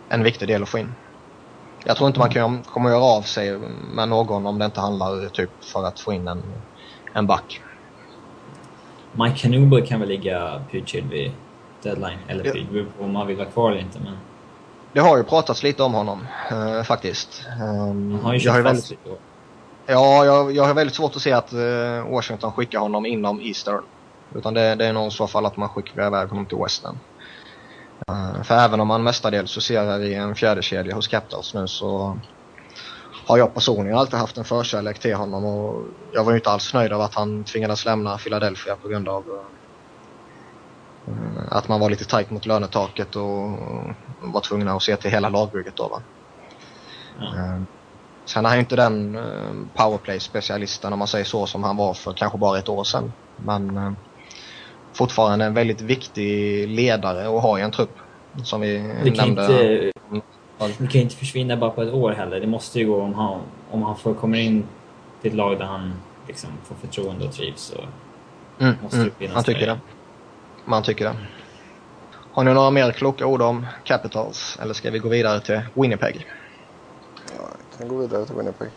en viktig del att få in. Jag tror inte man kan, kommer göra av sig med någon om det inte handlar typ för att få in en, en back. Mike Canuble kan väl ligga pyrt vid deadline. Eller ja. det beror på om man vill vara kvar eller inte. Men... Det har ju pratats lite om honom uh, faktiskt. Um, han har ju kört fast lite. Ja, jag, jag har väldigt svårt att se att uh, Washington skickar honom inom Eastern. Utan det, det är nog i så fall att man skickar iväg honom till Western. Uh, för även om han mestadels huserar i en fjärde kedja hos Capitals nu så har jag personligen alltid haft en förkärlek till honom och jag var ju inte alls nöjd av att han tvingades lämna Philadelphia på grund av Eh, att man var lite tajt mot lönetaket och var tvungna att se till hela lagbygget då va. Ja. Sen är han ju inte den eh, powerplay-specialisten om man säger så som han var för kanske bara ett år sedan. Men eh, fortfarande en väldigt viktig ledare att ha i en trupp. Som vi det kan nämnde. Inte, det kan ju inte försvinna bara på ett år heller. Det måste ju gå om han, om han får, kommer in till ett lag där han liksom får förtroende och trivs. Så mm, måste mm, han tycker det man tycker det. Har ni några mer kloka ord om Capitals eller ska vi gå vidare till Winnipeg? Ja, jag kan gå vidare till Winnipeg.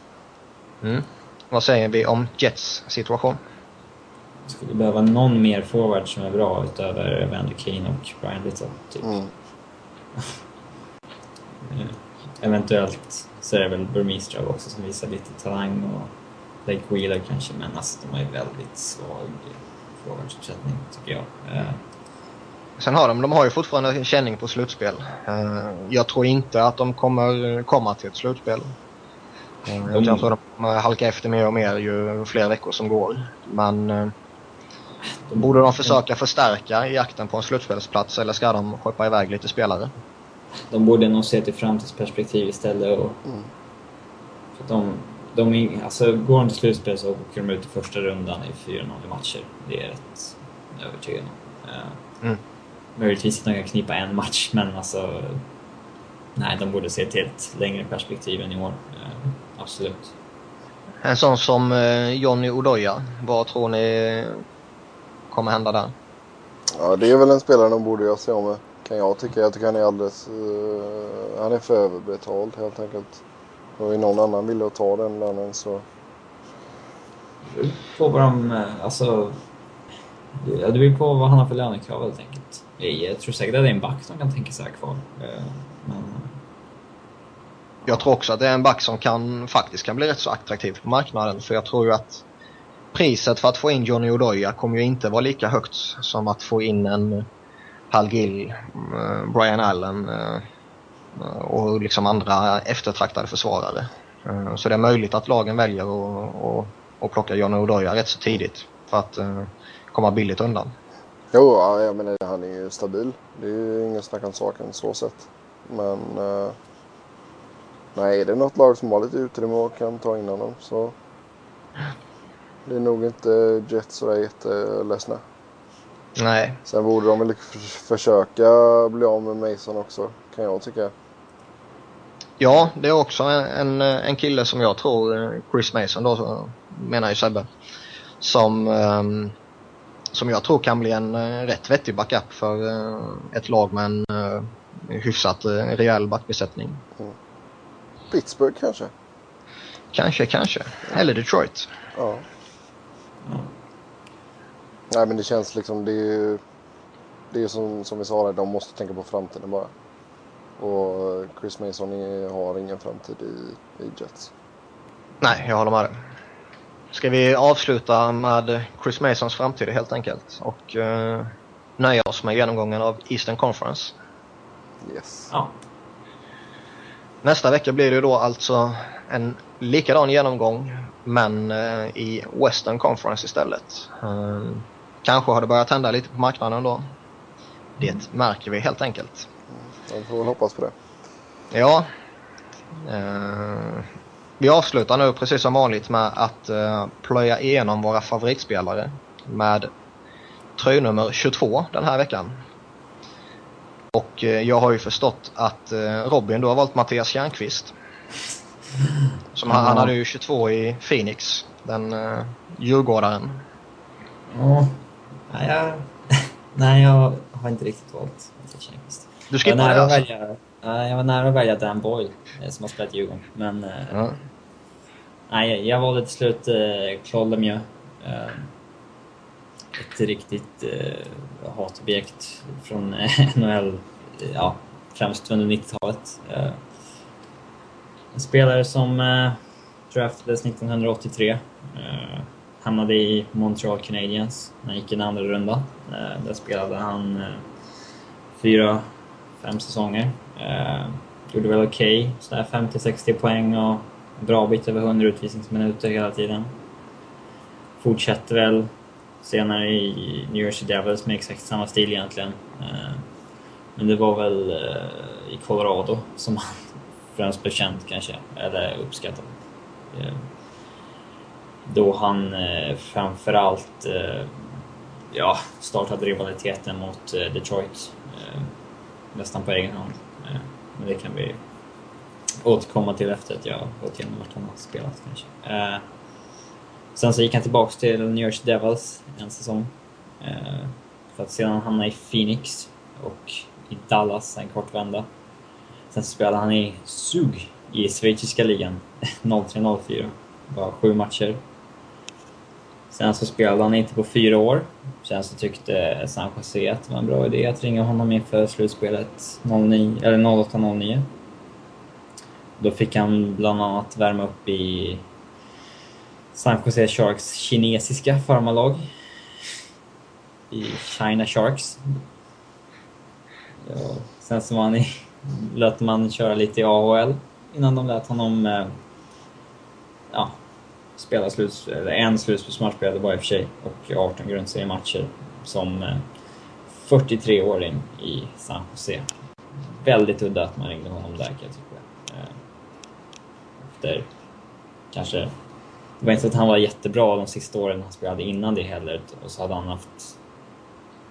Mm. Vad säger vi om Jets situation? Skulle behöva någon mer forward som är bra utöver Evander Kane och Brian Little. Typ. Mm. Eventuellt så är det väl Burmistrov också som visar lite talang och Blake Wheeler kanske men alltså de har ju väldigt svag forwardsuppsättning tycker jag. Eh. Sen har de, de har ju fortfarande en känning på slutspel. Eh, jag tror inte att de kommer komma till ett slutspel. De... Jag tror de kommer halka efter mer och mer ju fler veckor som går. Men de... borde de försöka förstärka i jakten på en slutspelsplats eller ska de skeppa iväg lite spelare? De borde nog se till framtidsperspektiv istället och... Mm. För de, de, alltså, går de till slutspel så åker de ut i första rundan i 4-0 matcher. Det är rätt övertygad om. Uh, mm. Möjligtvis att de kan knipa en match, men alltså... Nej, de borde se till ett längre perspektiv än i år. Uh, absolut. En sån som uh, Johnny Odoja, vad tror ni kommer hända där? Ja, det är väl en spelare de borde göra sig om med, kan jag tycka. Jag tycker han är alldeles... Uh, han är för överbetald helt enkelt. Och är någon annan villig att ta den lönen så... På vad de, eh, alltså... Ja, det beror på vad han har för lönekrav helt enkelt. Jag tror säkert att det är en back som kan tänka sig här kvar. Eh, men jag tror också att det är en back som kan, faktiskt kan bli rätt så attraktiv på marknaden. För jag tror ju att priset för att få in Johnny Odoja kommer ju inte vara lika högt som att få in en eh, Hal Gill, eh, Brian Allen eh, och liksom andra eftertraktade försvarare. Så det är möjligt att lagen väljer att, att plocka Johnny Odoja rätt så tidigt för att komma billigt undan. Jo, jag menar han är ju stabil. Det är ju ingen snack om saken så sett. Men nej, är det något lag som har lite utrymme och kan ta in honom så det är nog inte Jets sådär jätteledsna. Nej. Sen borde de väl försöka bli av med Mason också, kan jag tycka. Ja, det är också en, en kille som jag tror, Chris Mason då, menar ju Sebbe. Som, um, som jag tror kan bli en uh, rätt vettig backup för uh, ett lag med en uh, hyfsat uh, rejäl backbesättning. Mm. Pittsburgh kanske? Kanske, kanske. Eller Detroit. Ja. Nej men det känns liksom, det är ju det är som, som vi sa där, de måste tänka på framtiden bara. Och Chris Mason är, har ingen framtid i, i Jets. Nej, jag håller med dig. Ska vi avsluta med Chris Masons framtid helt enkelt och uh, nöja oss med genomgången av Eastern Conference? Yes. Ja. Nästa vecka blir det då alltså en likadan genomgång men uh, i Western Conference istället. Uh, Kanske har det börjat hända lite på marknaden då. Det märker vi helt enkelt. Jag får väl hoppas på det. Ja. Eh, vi avslutar nu precis som vanligt med att eh, plöja igenom våra favoritspelare med tröjnummer 22 den här veckan. Och eh, jag har ju förstått att eh, Robin, du har valt Mattias Tjärnqvist. Som han, han hade ju 22 i Phoenix, den eh, djurgårdaren. Ja, Nej, jag, nej, jag har inte riktigt valt. Du skippade det alltså? Välja, jag var nära att välja Dan Boyle, eh, som har spelat Djurgården. Men mm. nej, jag valde till slut eh, Claude Lemieux. Eh, ett riktigt eh, hatobjekt från NHL, ja, främst under 90-talet. Eh, en spelare som eh, draftades 1983. Eh, hamnade i Montreal Canadiens. när Han gick i en andra runda. Eh, där spelade han eh, fyra, fem säsonger. Eh, gjorde väl okej, okay, 50-60 poäng och en bra bit över 100 utvisningsminuter hela tiden. Fortsätter väl senare i New Jersey Devils med exakt samma stil egentligen. Eh, men det var väl eh, i Colorado som han främst blev kanske, eller uppskattat. Eh, då han eh, framförallt eh, ja, startade rivaliteten mot Detroit nästan på egen hand. Men det kan vi återkomma till efter att jag gått igenom vart han har spelat kanske. Sen så gick han tillbaks till New York Devils en säsong. För att sedan hamna i Phoenix och i Dallas en kort vända. Sen spelade han i Zug i schweiziska ligan 03-04. Bara sju matcher, Sen så spelade han inte på fyra år. Sen så tyckte San Jose att det var en bra idé att ringa honom inför slutspelet 08-09. Då fick han bland annat värma upp i San Jose Sharks kinesiska farmarlag. I China Sharks. Ja, sen så var han i, lät man köra lite i AHL innan de lät honom eh, ja, spela sluts, eller en slutspelsmatch spelade bara i och för sig och 18 grundseriematcher som eh, 43-åring i San Jose. Väldigt udda att man ringde honom där kan jag tycka. Eh, efter kanske... Det var inte så att han var jättebra de sista åren han spelade innan det heller och så hade han haft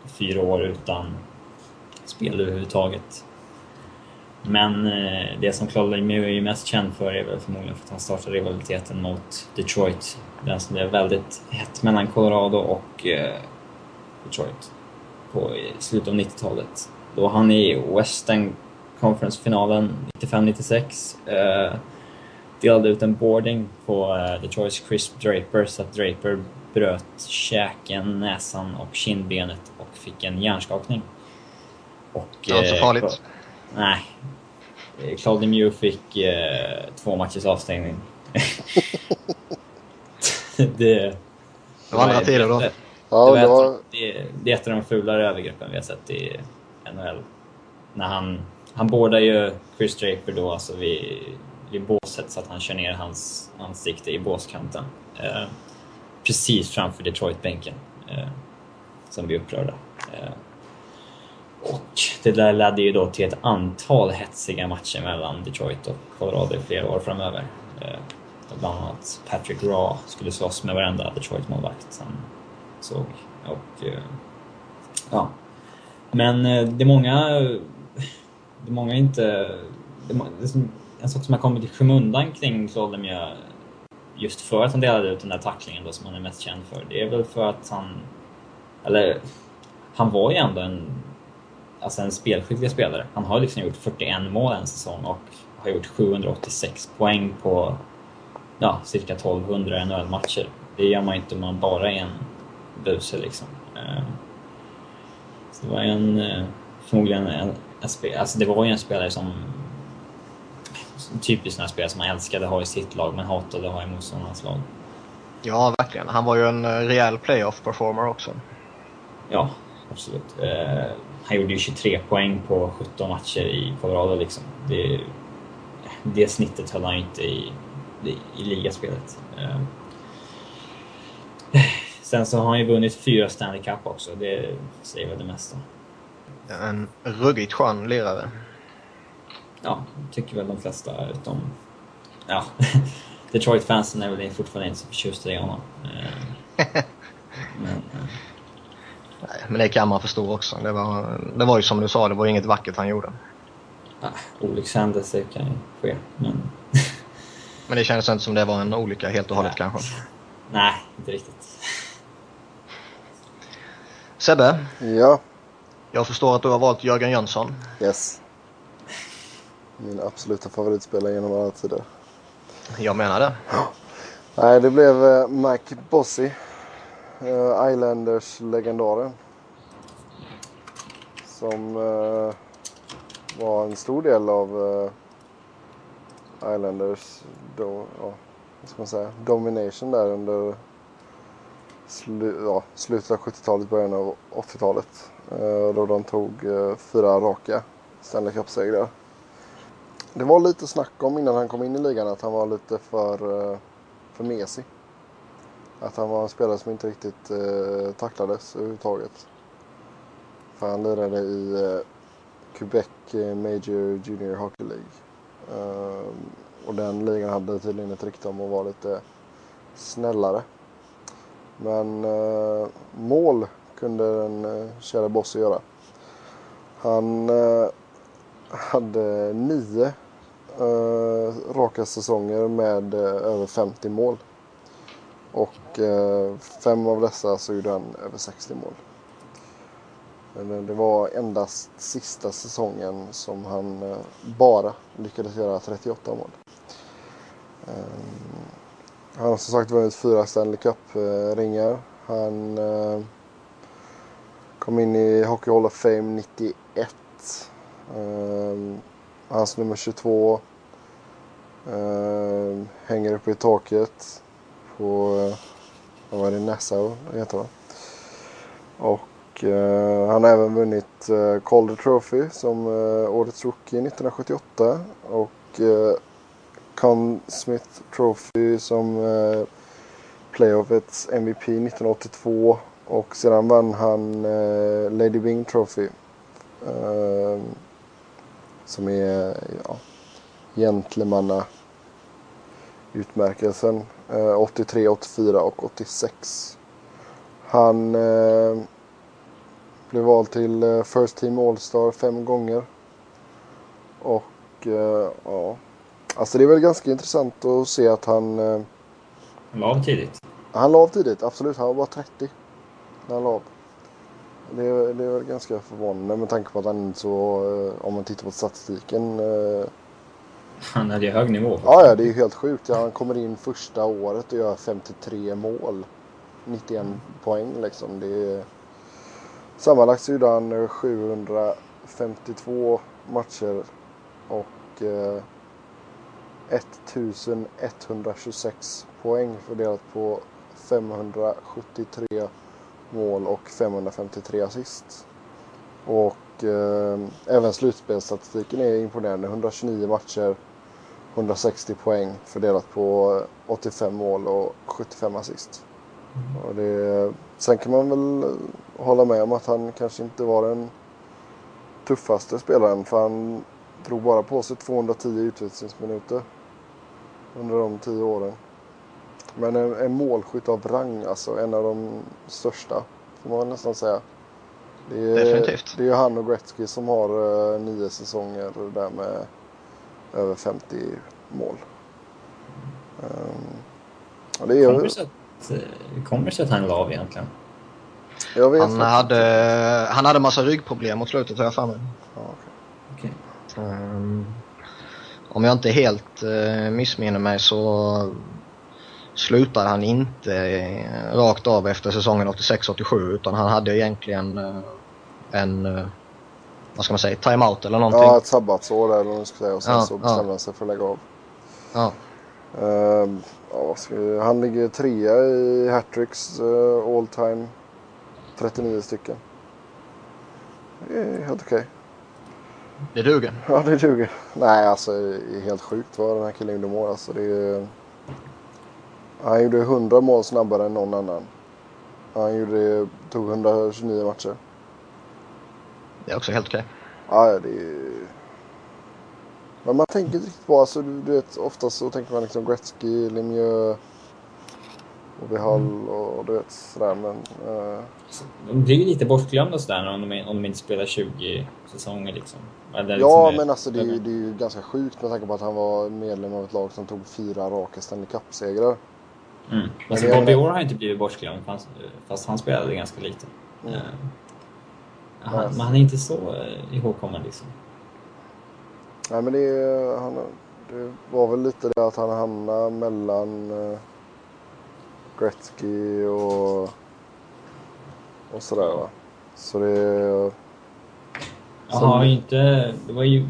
fyra år utan spel överhuvudtaget. Men eh, det som Claude Lemieux är mest känd för är väl förmodligen för att han startade rivaliteten mot Detroit. Den som blev väldigt hett mellan Colorado och eh, Detroit på slutet av 90-talet. Då var han i Western Conference-finalen 95-96. Eh, delade ut en boarding på Detroits Chris Draper så att Draper bröt käken, näsan och kindbenet och fick en hjärnskakning. Och, det var inte så farligt. Nej, Claude Lemieux fick eh, två matchers avstängning. det, Det var andra tider då. Det, Ja, det, var det, det är ett av de fulare övergreppen vi har sett i NHL. När han, han bådar ju Chris Draper då alltså vid, vid båset så att han kör ner hans ansikte i båskanten. Eh, precis framför Detroit-bänken. Eh, som blir upprörda. Eh, och det där ledde ju då till ett antal hetsiga matcher mellan Detroit och Colorado i flera år framöver. Eh, bland annat Patrick Raw skulle slåss med varenda Detroit-målvakt han såg. Och, eh, ja. Men eh, det är många... Det är många inte... Det är, en sak som har kommit i skymundan kring Claude Lemieux just för att han delade ut den där tacklingen då som han är mest känd för. Det är väl för att han... Eller... Han var ju ändå en... Alltså en spelskicklig spelare. Han har liksom gjort 41 mål en säsong och har gjort 786 poäng på ja, cirka 1200 NHL-matcher. Det gör man inte om man bara är en buse liksom. Eh, Så det var en, eh, förmodligen en, en spelare, alltså det var ju en spelare som typiskt en spelare som man älskade att ha i sitt lag men hatade att ha i motståndarnas lag. Ja, verkligen. Han var ju en eh, rejäl playoff-performer också. Ja, absolut. Han gjorde ju 23 poäng på 17 matcher i Colorado liksom. Det, det snittet höll han ju inte i, i, i ligaspelet. Eh, sen så har han ju vunnit fyra Stanley Cup också. Det säger väl det mesta. En ruggigt skön lirare. Ja, tycker väl de flesta utom... Ja, Detroit-fansen är väl fortfarande inte så förtjusta i honom. Eh, men, eh, Nej, men det kan man förstå också. Det var, det var ju som du sa, det var inget vackert han gjorde. ja, olyckshändelser kan ju ske, men... Men det kändes inte som det var en olycka helt och hållet Nej. kanske. Nej, inte riktigt. Sebbe, ja, jag förstår att du har valt Jörgen Jönsson. yes. Min absoluta favoritspelare genom alla tider. Jag menar det. Nej, det blev eh, Mike Bossy. Eh, Islanders legendaren. Som eh, var en stor del av eh, Islanders då, ja, vad ska man säga, domination där under slu, ja, slutet av 70-talet, början av 80-talet. Eh, då de tog eh, fyra raka Stanley Cup-segrar. Det var lite snack om innan han kom in i ligan att han var lite för, eh, för mesig. Att han var en spelare som inte riktigt eh, tacklades överhuvudtaget. För han lirade i eh, Quebec Major Junior Hockey League. Ehm, och den ligan hade tydligen ett rykte om att vara lite snällare. Men eh, mål kunde den eh, kära Bosse göra. Han eh, hade nio eh, raka säsonger med eh, över 50 mål. Och eh, fem av dessa så gjorde han över 60 mål. Men eh, det var endast sista säsongen som han eh, bara lyckades göra 38 mål. Han har som sagt vunnit fyra Stanley Cup-ringar. Han kom in i Hockey Hall of Fame 91. Hans nummer 22 hänger uppe i taket på, vad var det, Nassau heter det. Och eh, han har även vunnit eh, Calder Trophy som eh, årets rookie 1978 och eh, Conn Smith Trophy som eh, playoffets MVP 1982 och sedan vann han eh, Lady Bing Trophy. Eh, som är ja, gentlemanna utmärkelsen. Eh, 83, 84 och 86. Han eh, blev vald till eh, First Team All-Star fem gånger. Och eh, ja, alltså det är väl ganska intressant att se att han eh, Han la av tidigt. han la av tidigt, absolut. Han var bara 30 när han la av. Det är, det är väl ganska förvånande med tanke på att han inte så, eh, om man tittar på statistiken. Han hade ju hög nivå. Ja, ja, det är ju helt sjukt. Han kommer in första året och gör 53 mål. 91 poäng liksom. Det är... Sammanlagt så gjorde han 752 matcher och eh, 1126 poäng fördelat på 573 mål och 553 assist. Och eh, även slutspelsstatistiken är imponerande. 129 matcher, 160 poäng fördelat på 85 mål och 75 assist. Och det, sen kan man väl hålla med om att han kanske inte var den tuffaste spelaren för han drog bara på sig 210 utvisningsminuter under de tio åren. Men en, en målskytt av rang, alltså en av de största får man nästan säga. Det är, Definitivt. Det är ju han och Gretzky som har eh, nio säsonger där med över 50 mål. Um, och det är Kommer ju, det sig att, eh, kommer det sig att han la av egentligen? jag vet Han faktiskt hade, han hade massa ryggproblem mot slutet har jag för mig. Ja. Ehm, om jag inte helt uh, missminner mig så slutade han inte eh, rakt av efter säsongen 86-87 utan han hade egentligen en, vad ska man säga, timeout eller någonting. Ja, ett sabbatsår eller vad man ska säga och sen Ja, så ja. bestämde han sig för att lägga av. Ja. Ehm, ja, vi, han ligger trea i hattricks uh, all time. 39 stycken. Det är helt okej. Det duger. Ja, det duger. Nej, alltså det är helt sjukt vad den här killen gjorde mål. Alltså, det är, han gjorde 100 mål snabbare än någon annan. Han gjorde, tog 129 matcher. Det är också helt okej. Ja, det är... Men man tänker inte riktigt på, alltså du, du vet oftast så tänker man liksom Gretzky, Lemieux, och Hall och du vet sådär men... Så De blir ju lite bortglömda sådär om de, om de inte spelar 20 säsonger liksom. Eller ja liksom men alltså det, är ju- det är ju ganska sjukt med tanke på att han var medlem av ett lag som tog fyra raka Stanley Cup-segrar. Mm. Alltså, Bobby Orr har inte blivit bortglömd fast, fast han spelade ganska lite. Mm. Eh, han, men han är inte så uh, ihågkommen liksom. Nej men det, är- han, det var väl lite det att han hamnade mellan uh, Gretzky och, och sådär va. Så det... Ju inte... Det var ju,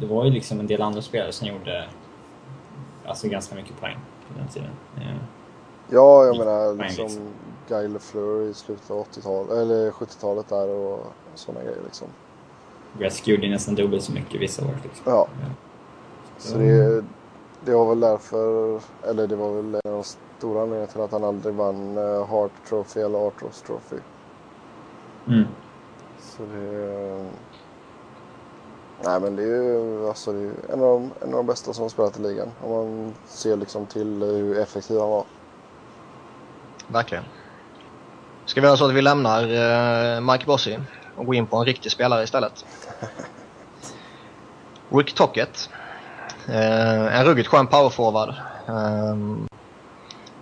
det var ju liksom en del andra spelare som gjorde alltså ganska mycket poäng på den tiden. Eh, Ja, jag menar liksom. liksom Guy Lafleur i slutet av 80-talet, eller 70-talet där och sådana grejer liksom. Gjorde ju nästan dubbelt så mycket vissa år. Liksom. Ja, Ja. så det, det var väl därför, eller det var väl en av de stora anledningarna till att han aldrig vann Hart Trophy eller Artros Trophy. Mm. Så det... Nej men det är ju alltså, det är ju en, av de, en av de bästa som har spelat i ligan. Om man ser liksom till hur effektiv han var. Verkligen. Ska vi göra så att vi lämnar eh, Mike Bossy och gå in på en riktig spelare istället? Rick Tocket. Eh, en ruggigt skön powerforward. Eh,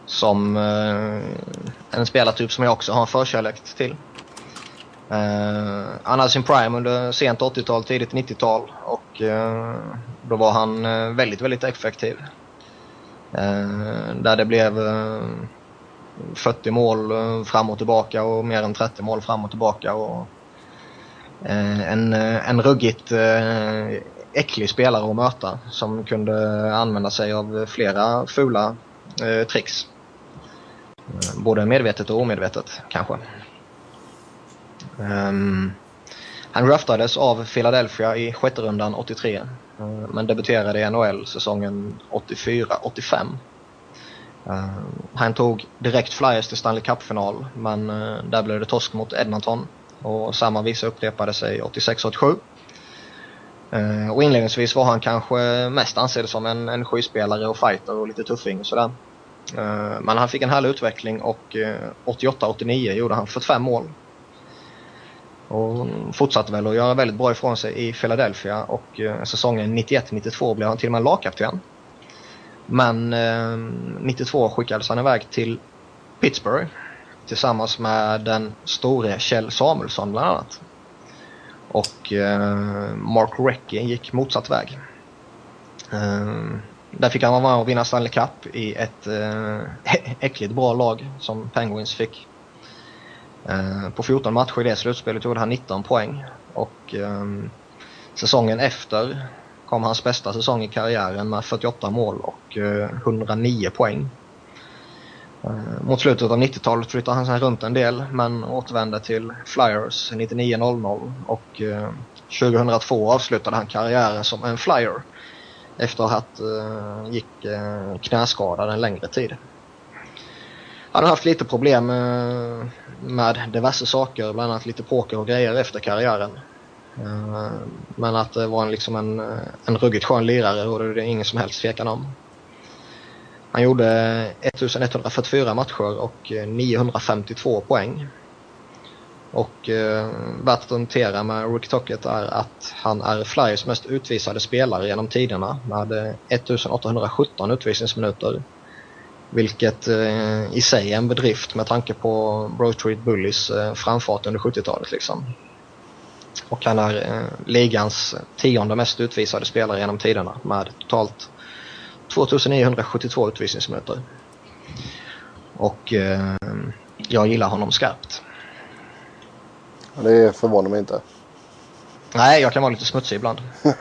som eh, en spelartyp som jag också har en förkärlek till. Eh, han hade sin prime under sent 80-tal, tidigt 90-tal och eh, då var han eh, väldigt, väldigt effektiv. Eh, där det blev eh, 40 mål eh, fram och tillbaka och mer än 30 mål fram och tillbaka. Och, Eh, en, eh, en ruggigt eh, äcklig spelare att möta som kunde använda sig av flera fula eh, tricks. Både medvetet och omedvetet kanske. Um, han draftades av Philadelphia i sjätte rundan 83 uh, men debuterade i NHL säsongen 84-85. Uh, ehm, han tog direkt Flyers till Stanley Cup-final men uh, där blev det torsk mot Edmonton och samma visa upprepade sig 86-87. Eh, och inledningsvis var han kanske mest ansedd som en energispelare och fighter och lite tuffing och sådär. Eh, men han fick en härlig utveckling och eh, 88-89 gjorde han 45 mål. Och fortsatte väl att göra väldigt bra ifrån sig i Philadelphia och säsongen 91-92 blev han till och med lagkapten. Men 92 skickades han iväg till Pittsburgh tillsammans med den store Kjell Samuelsson bland annat. Och eh, Mark Recchi gick motsatt väg. Eh, där fick han vara med och vinna Stanley Cup i ett eh, äckligt bra lag som Penguins fick. Eh, på 14 matcher i det slutspelet gjorde han 19 poäng och eh, säsongen efter kom hans bästa säsong i karriären med 48 mål och eh, 109 poäng. Eh, mot slutet av 90-talet flyttade han sig runt en del men återvände till Flyers 99.00 och eh, 2002 avslutade han karriären som en Flyer efter att ha gick knäskadad en längre tid. Han har haft lite problem med diverse saker, bland annat lite poker och grejer efter karriären. Men att det var en, liksom en, en ruggigt skön lirare och det är ingen som helst tvekan om. Han gjorde 1144 matcher och eh, 952 poäng. Och eh, värt att notera med Rick Tocket är att han är Flyers mest utvisade spelare genom tiderna med eh, 1817 utvisningsminuter. Vilket eh, i sig är en bedrift med tanke på Broad Street Bullies eh, framfart under 70-talet liksom. Och han är eh, ligans tionde mest utvisade spelare genom tiderna med totalt 2972 utvisningsminuter. Och eh, jag gillar honom skarpt. Det förvånar mig inte. Nej, jag kan vara lite smutsig ibland. ja.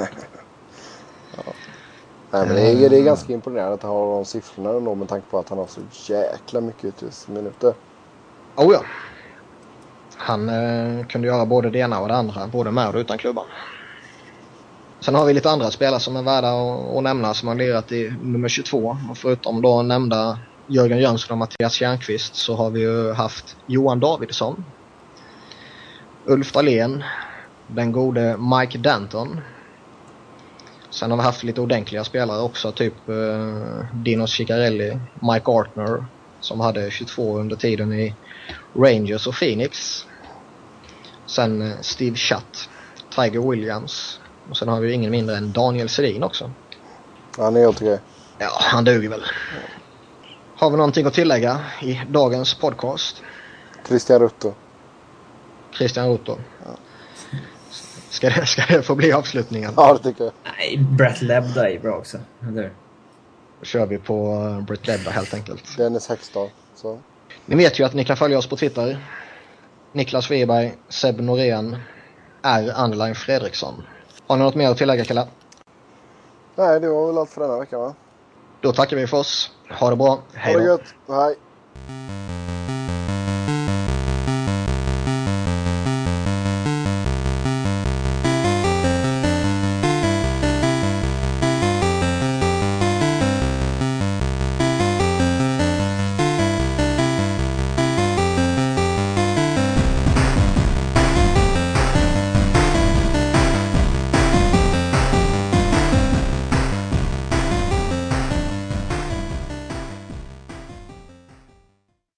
Nej, men det är, det är ganska imponerande att han har de siffrorna ändå med tanke på att han har så jäkla mycket minuter. Oh ja. Han eh, kunde göra både det ena och det andra, både med och utan klubban. Sen har vi lite andra spelare som är värda att, att nämna som har lirat i nummer 22. Och förutom då nämnda Jörgen Jönsson och Mattias Tjärnqvist så har vi ju haft Johan Davidsson Ulf Dahlén, den gode Mike Danton. Sen har vi haft lite ordentliga spelare också, typ eh, Dinos Ciccarelli, Mike Artner som hade 22 under tiden i Rangers och Phoenix. Sen eh, Steve Chatt, Tiger Williams och sen har vi ingen mindre än Daniel Sedin också. Han är helt okej. Ja, han duger väl. Har vi någonting att tillägga i dagens podcast? Christian Rutto. Christian Otto. Ja. Ska, det, ska det få bli avslutningen? Ja, det tycker jag. Nej, Brett Lebda är bra också. Eller? Då kör vi på uh, Brett Lebda helt enkelt. Dennis Hextall. Så. Ni vet ju att ni kan följa oss på Twitter. Niklas Wiberg, Seb Norén, R. Anneline Fredriksson. Har ni något mer att tillägga Kalle? Nej, det var väl allt för denna vecka va? Då tackar vi för oss. Ha det bra. Hej då. Ha det gött. Hej.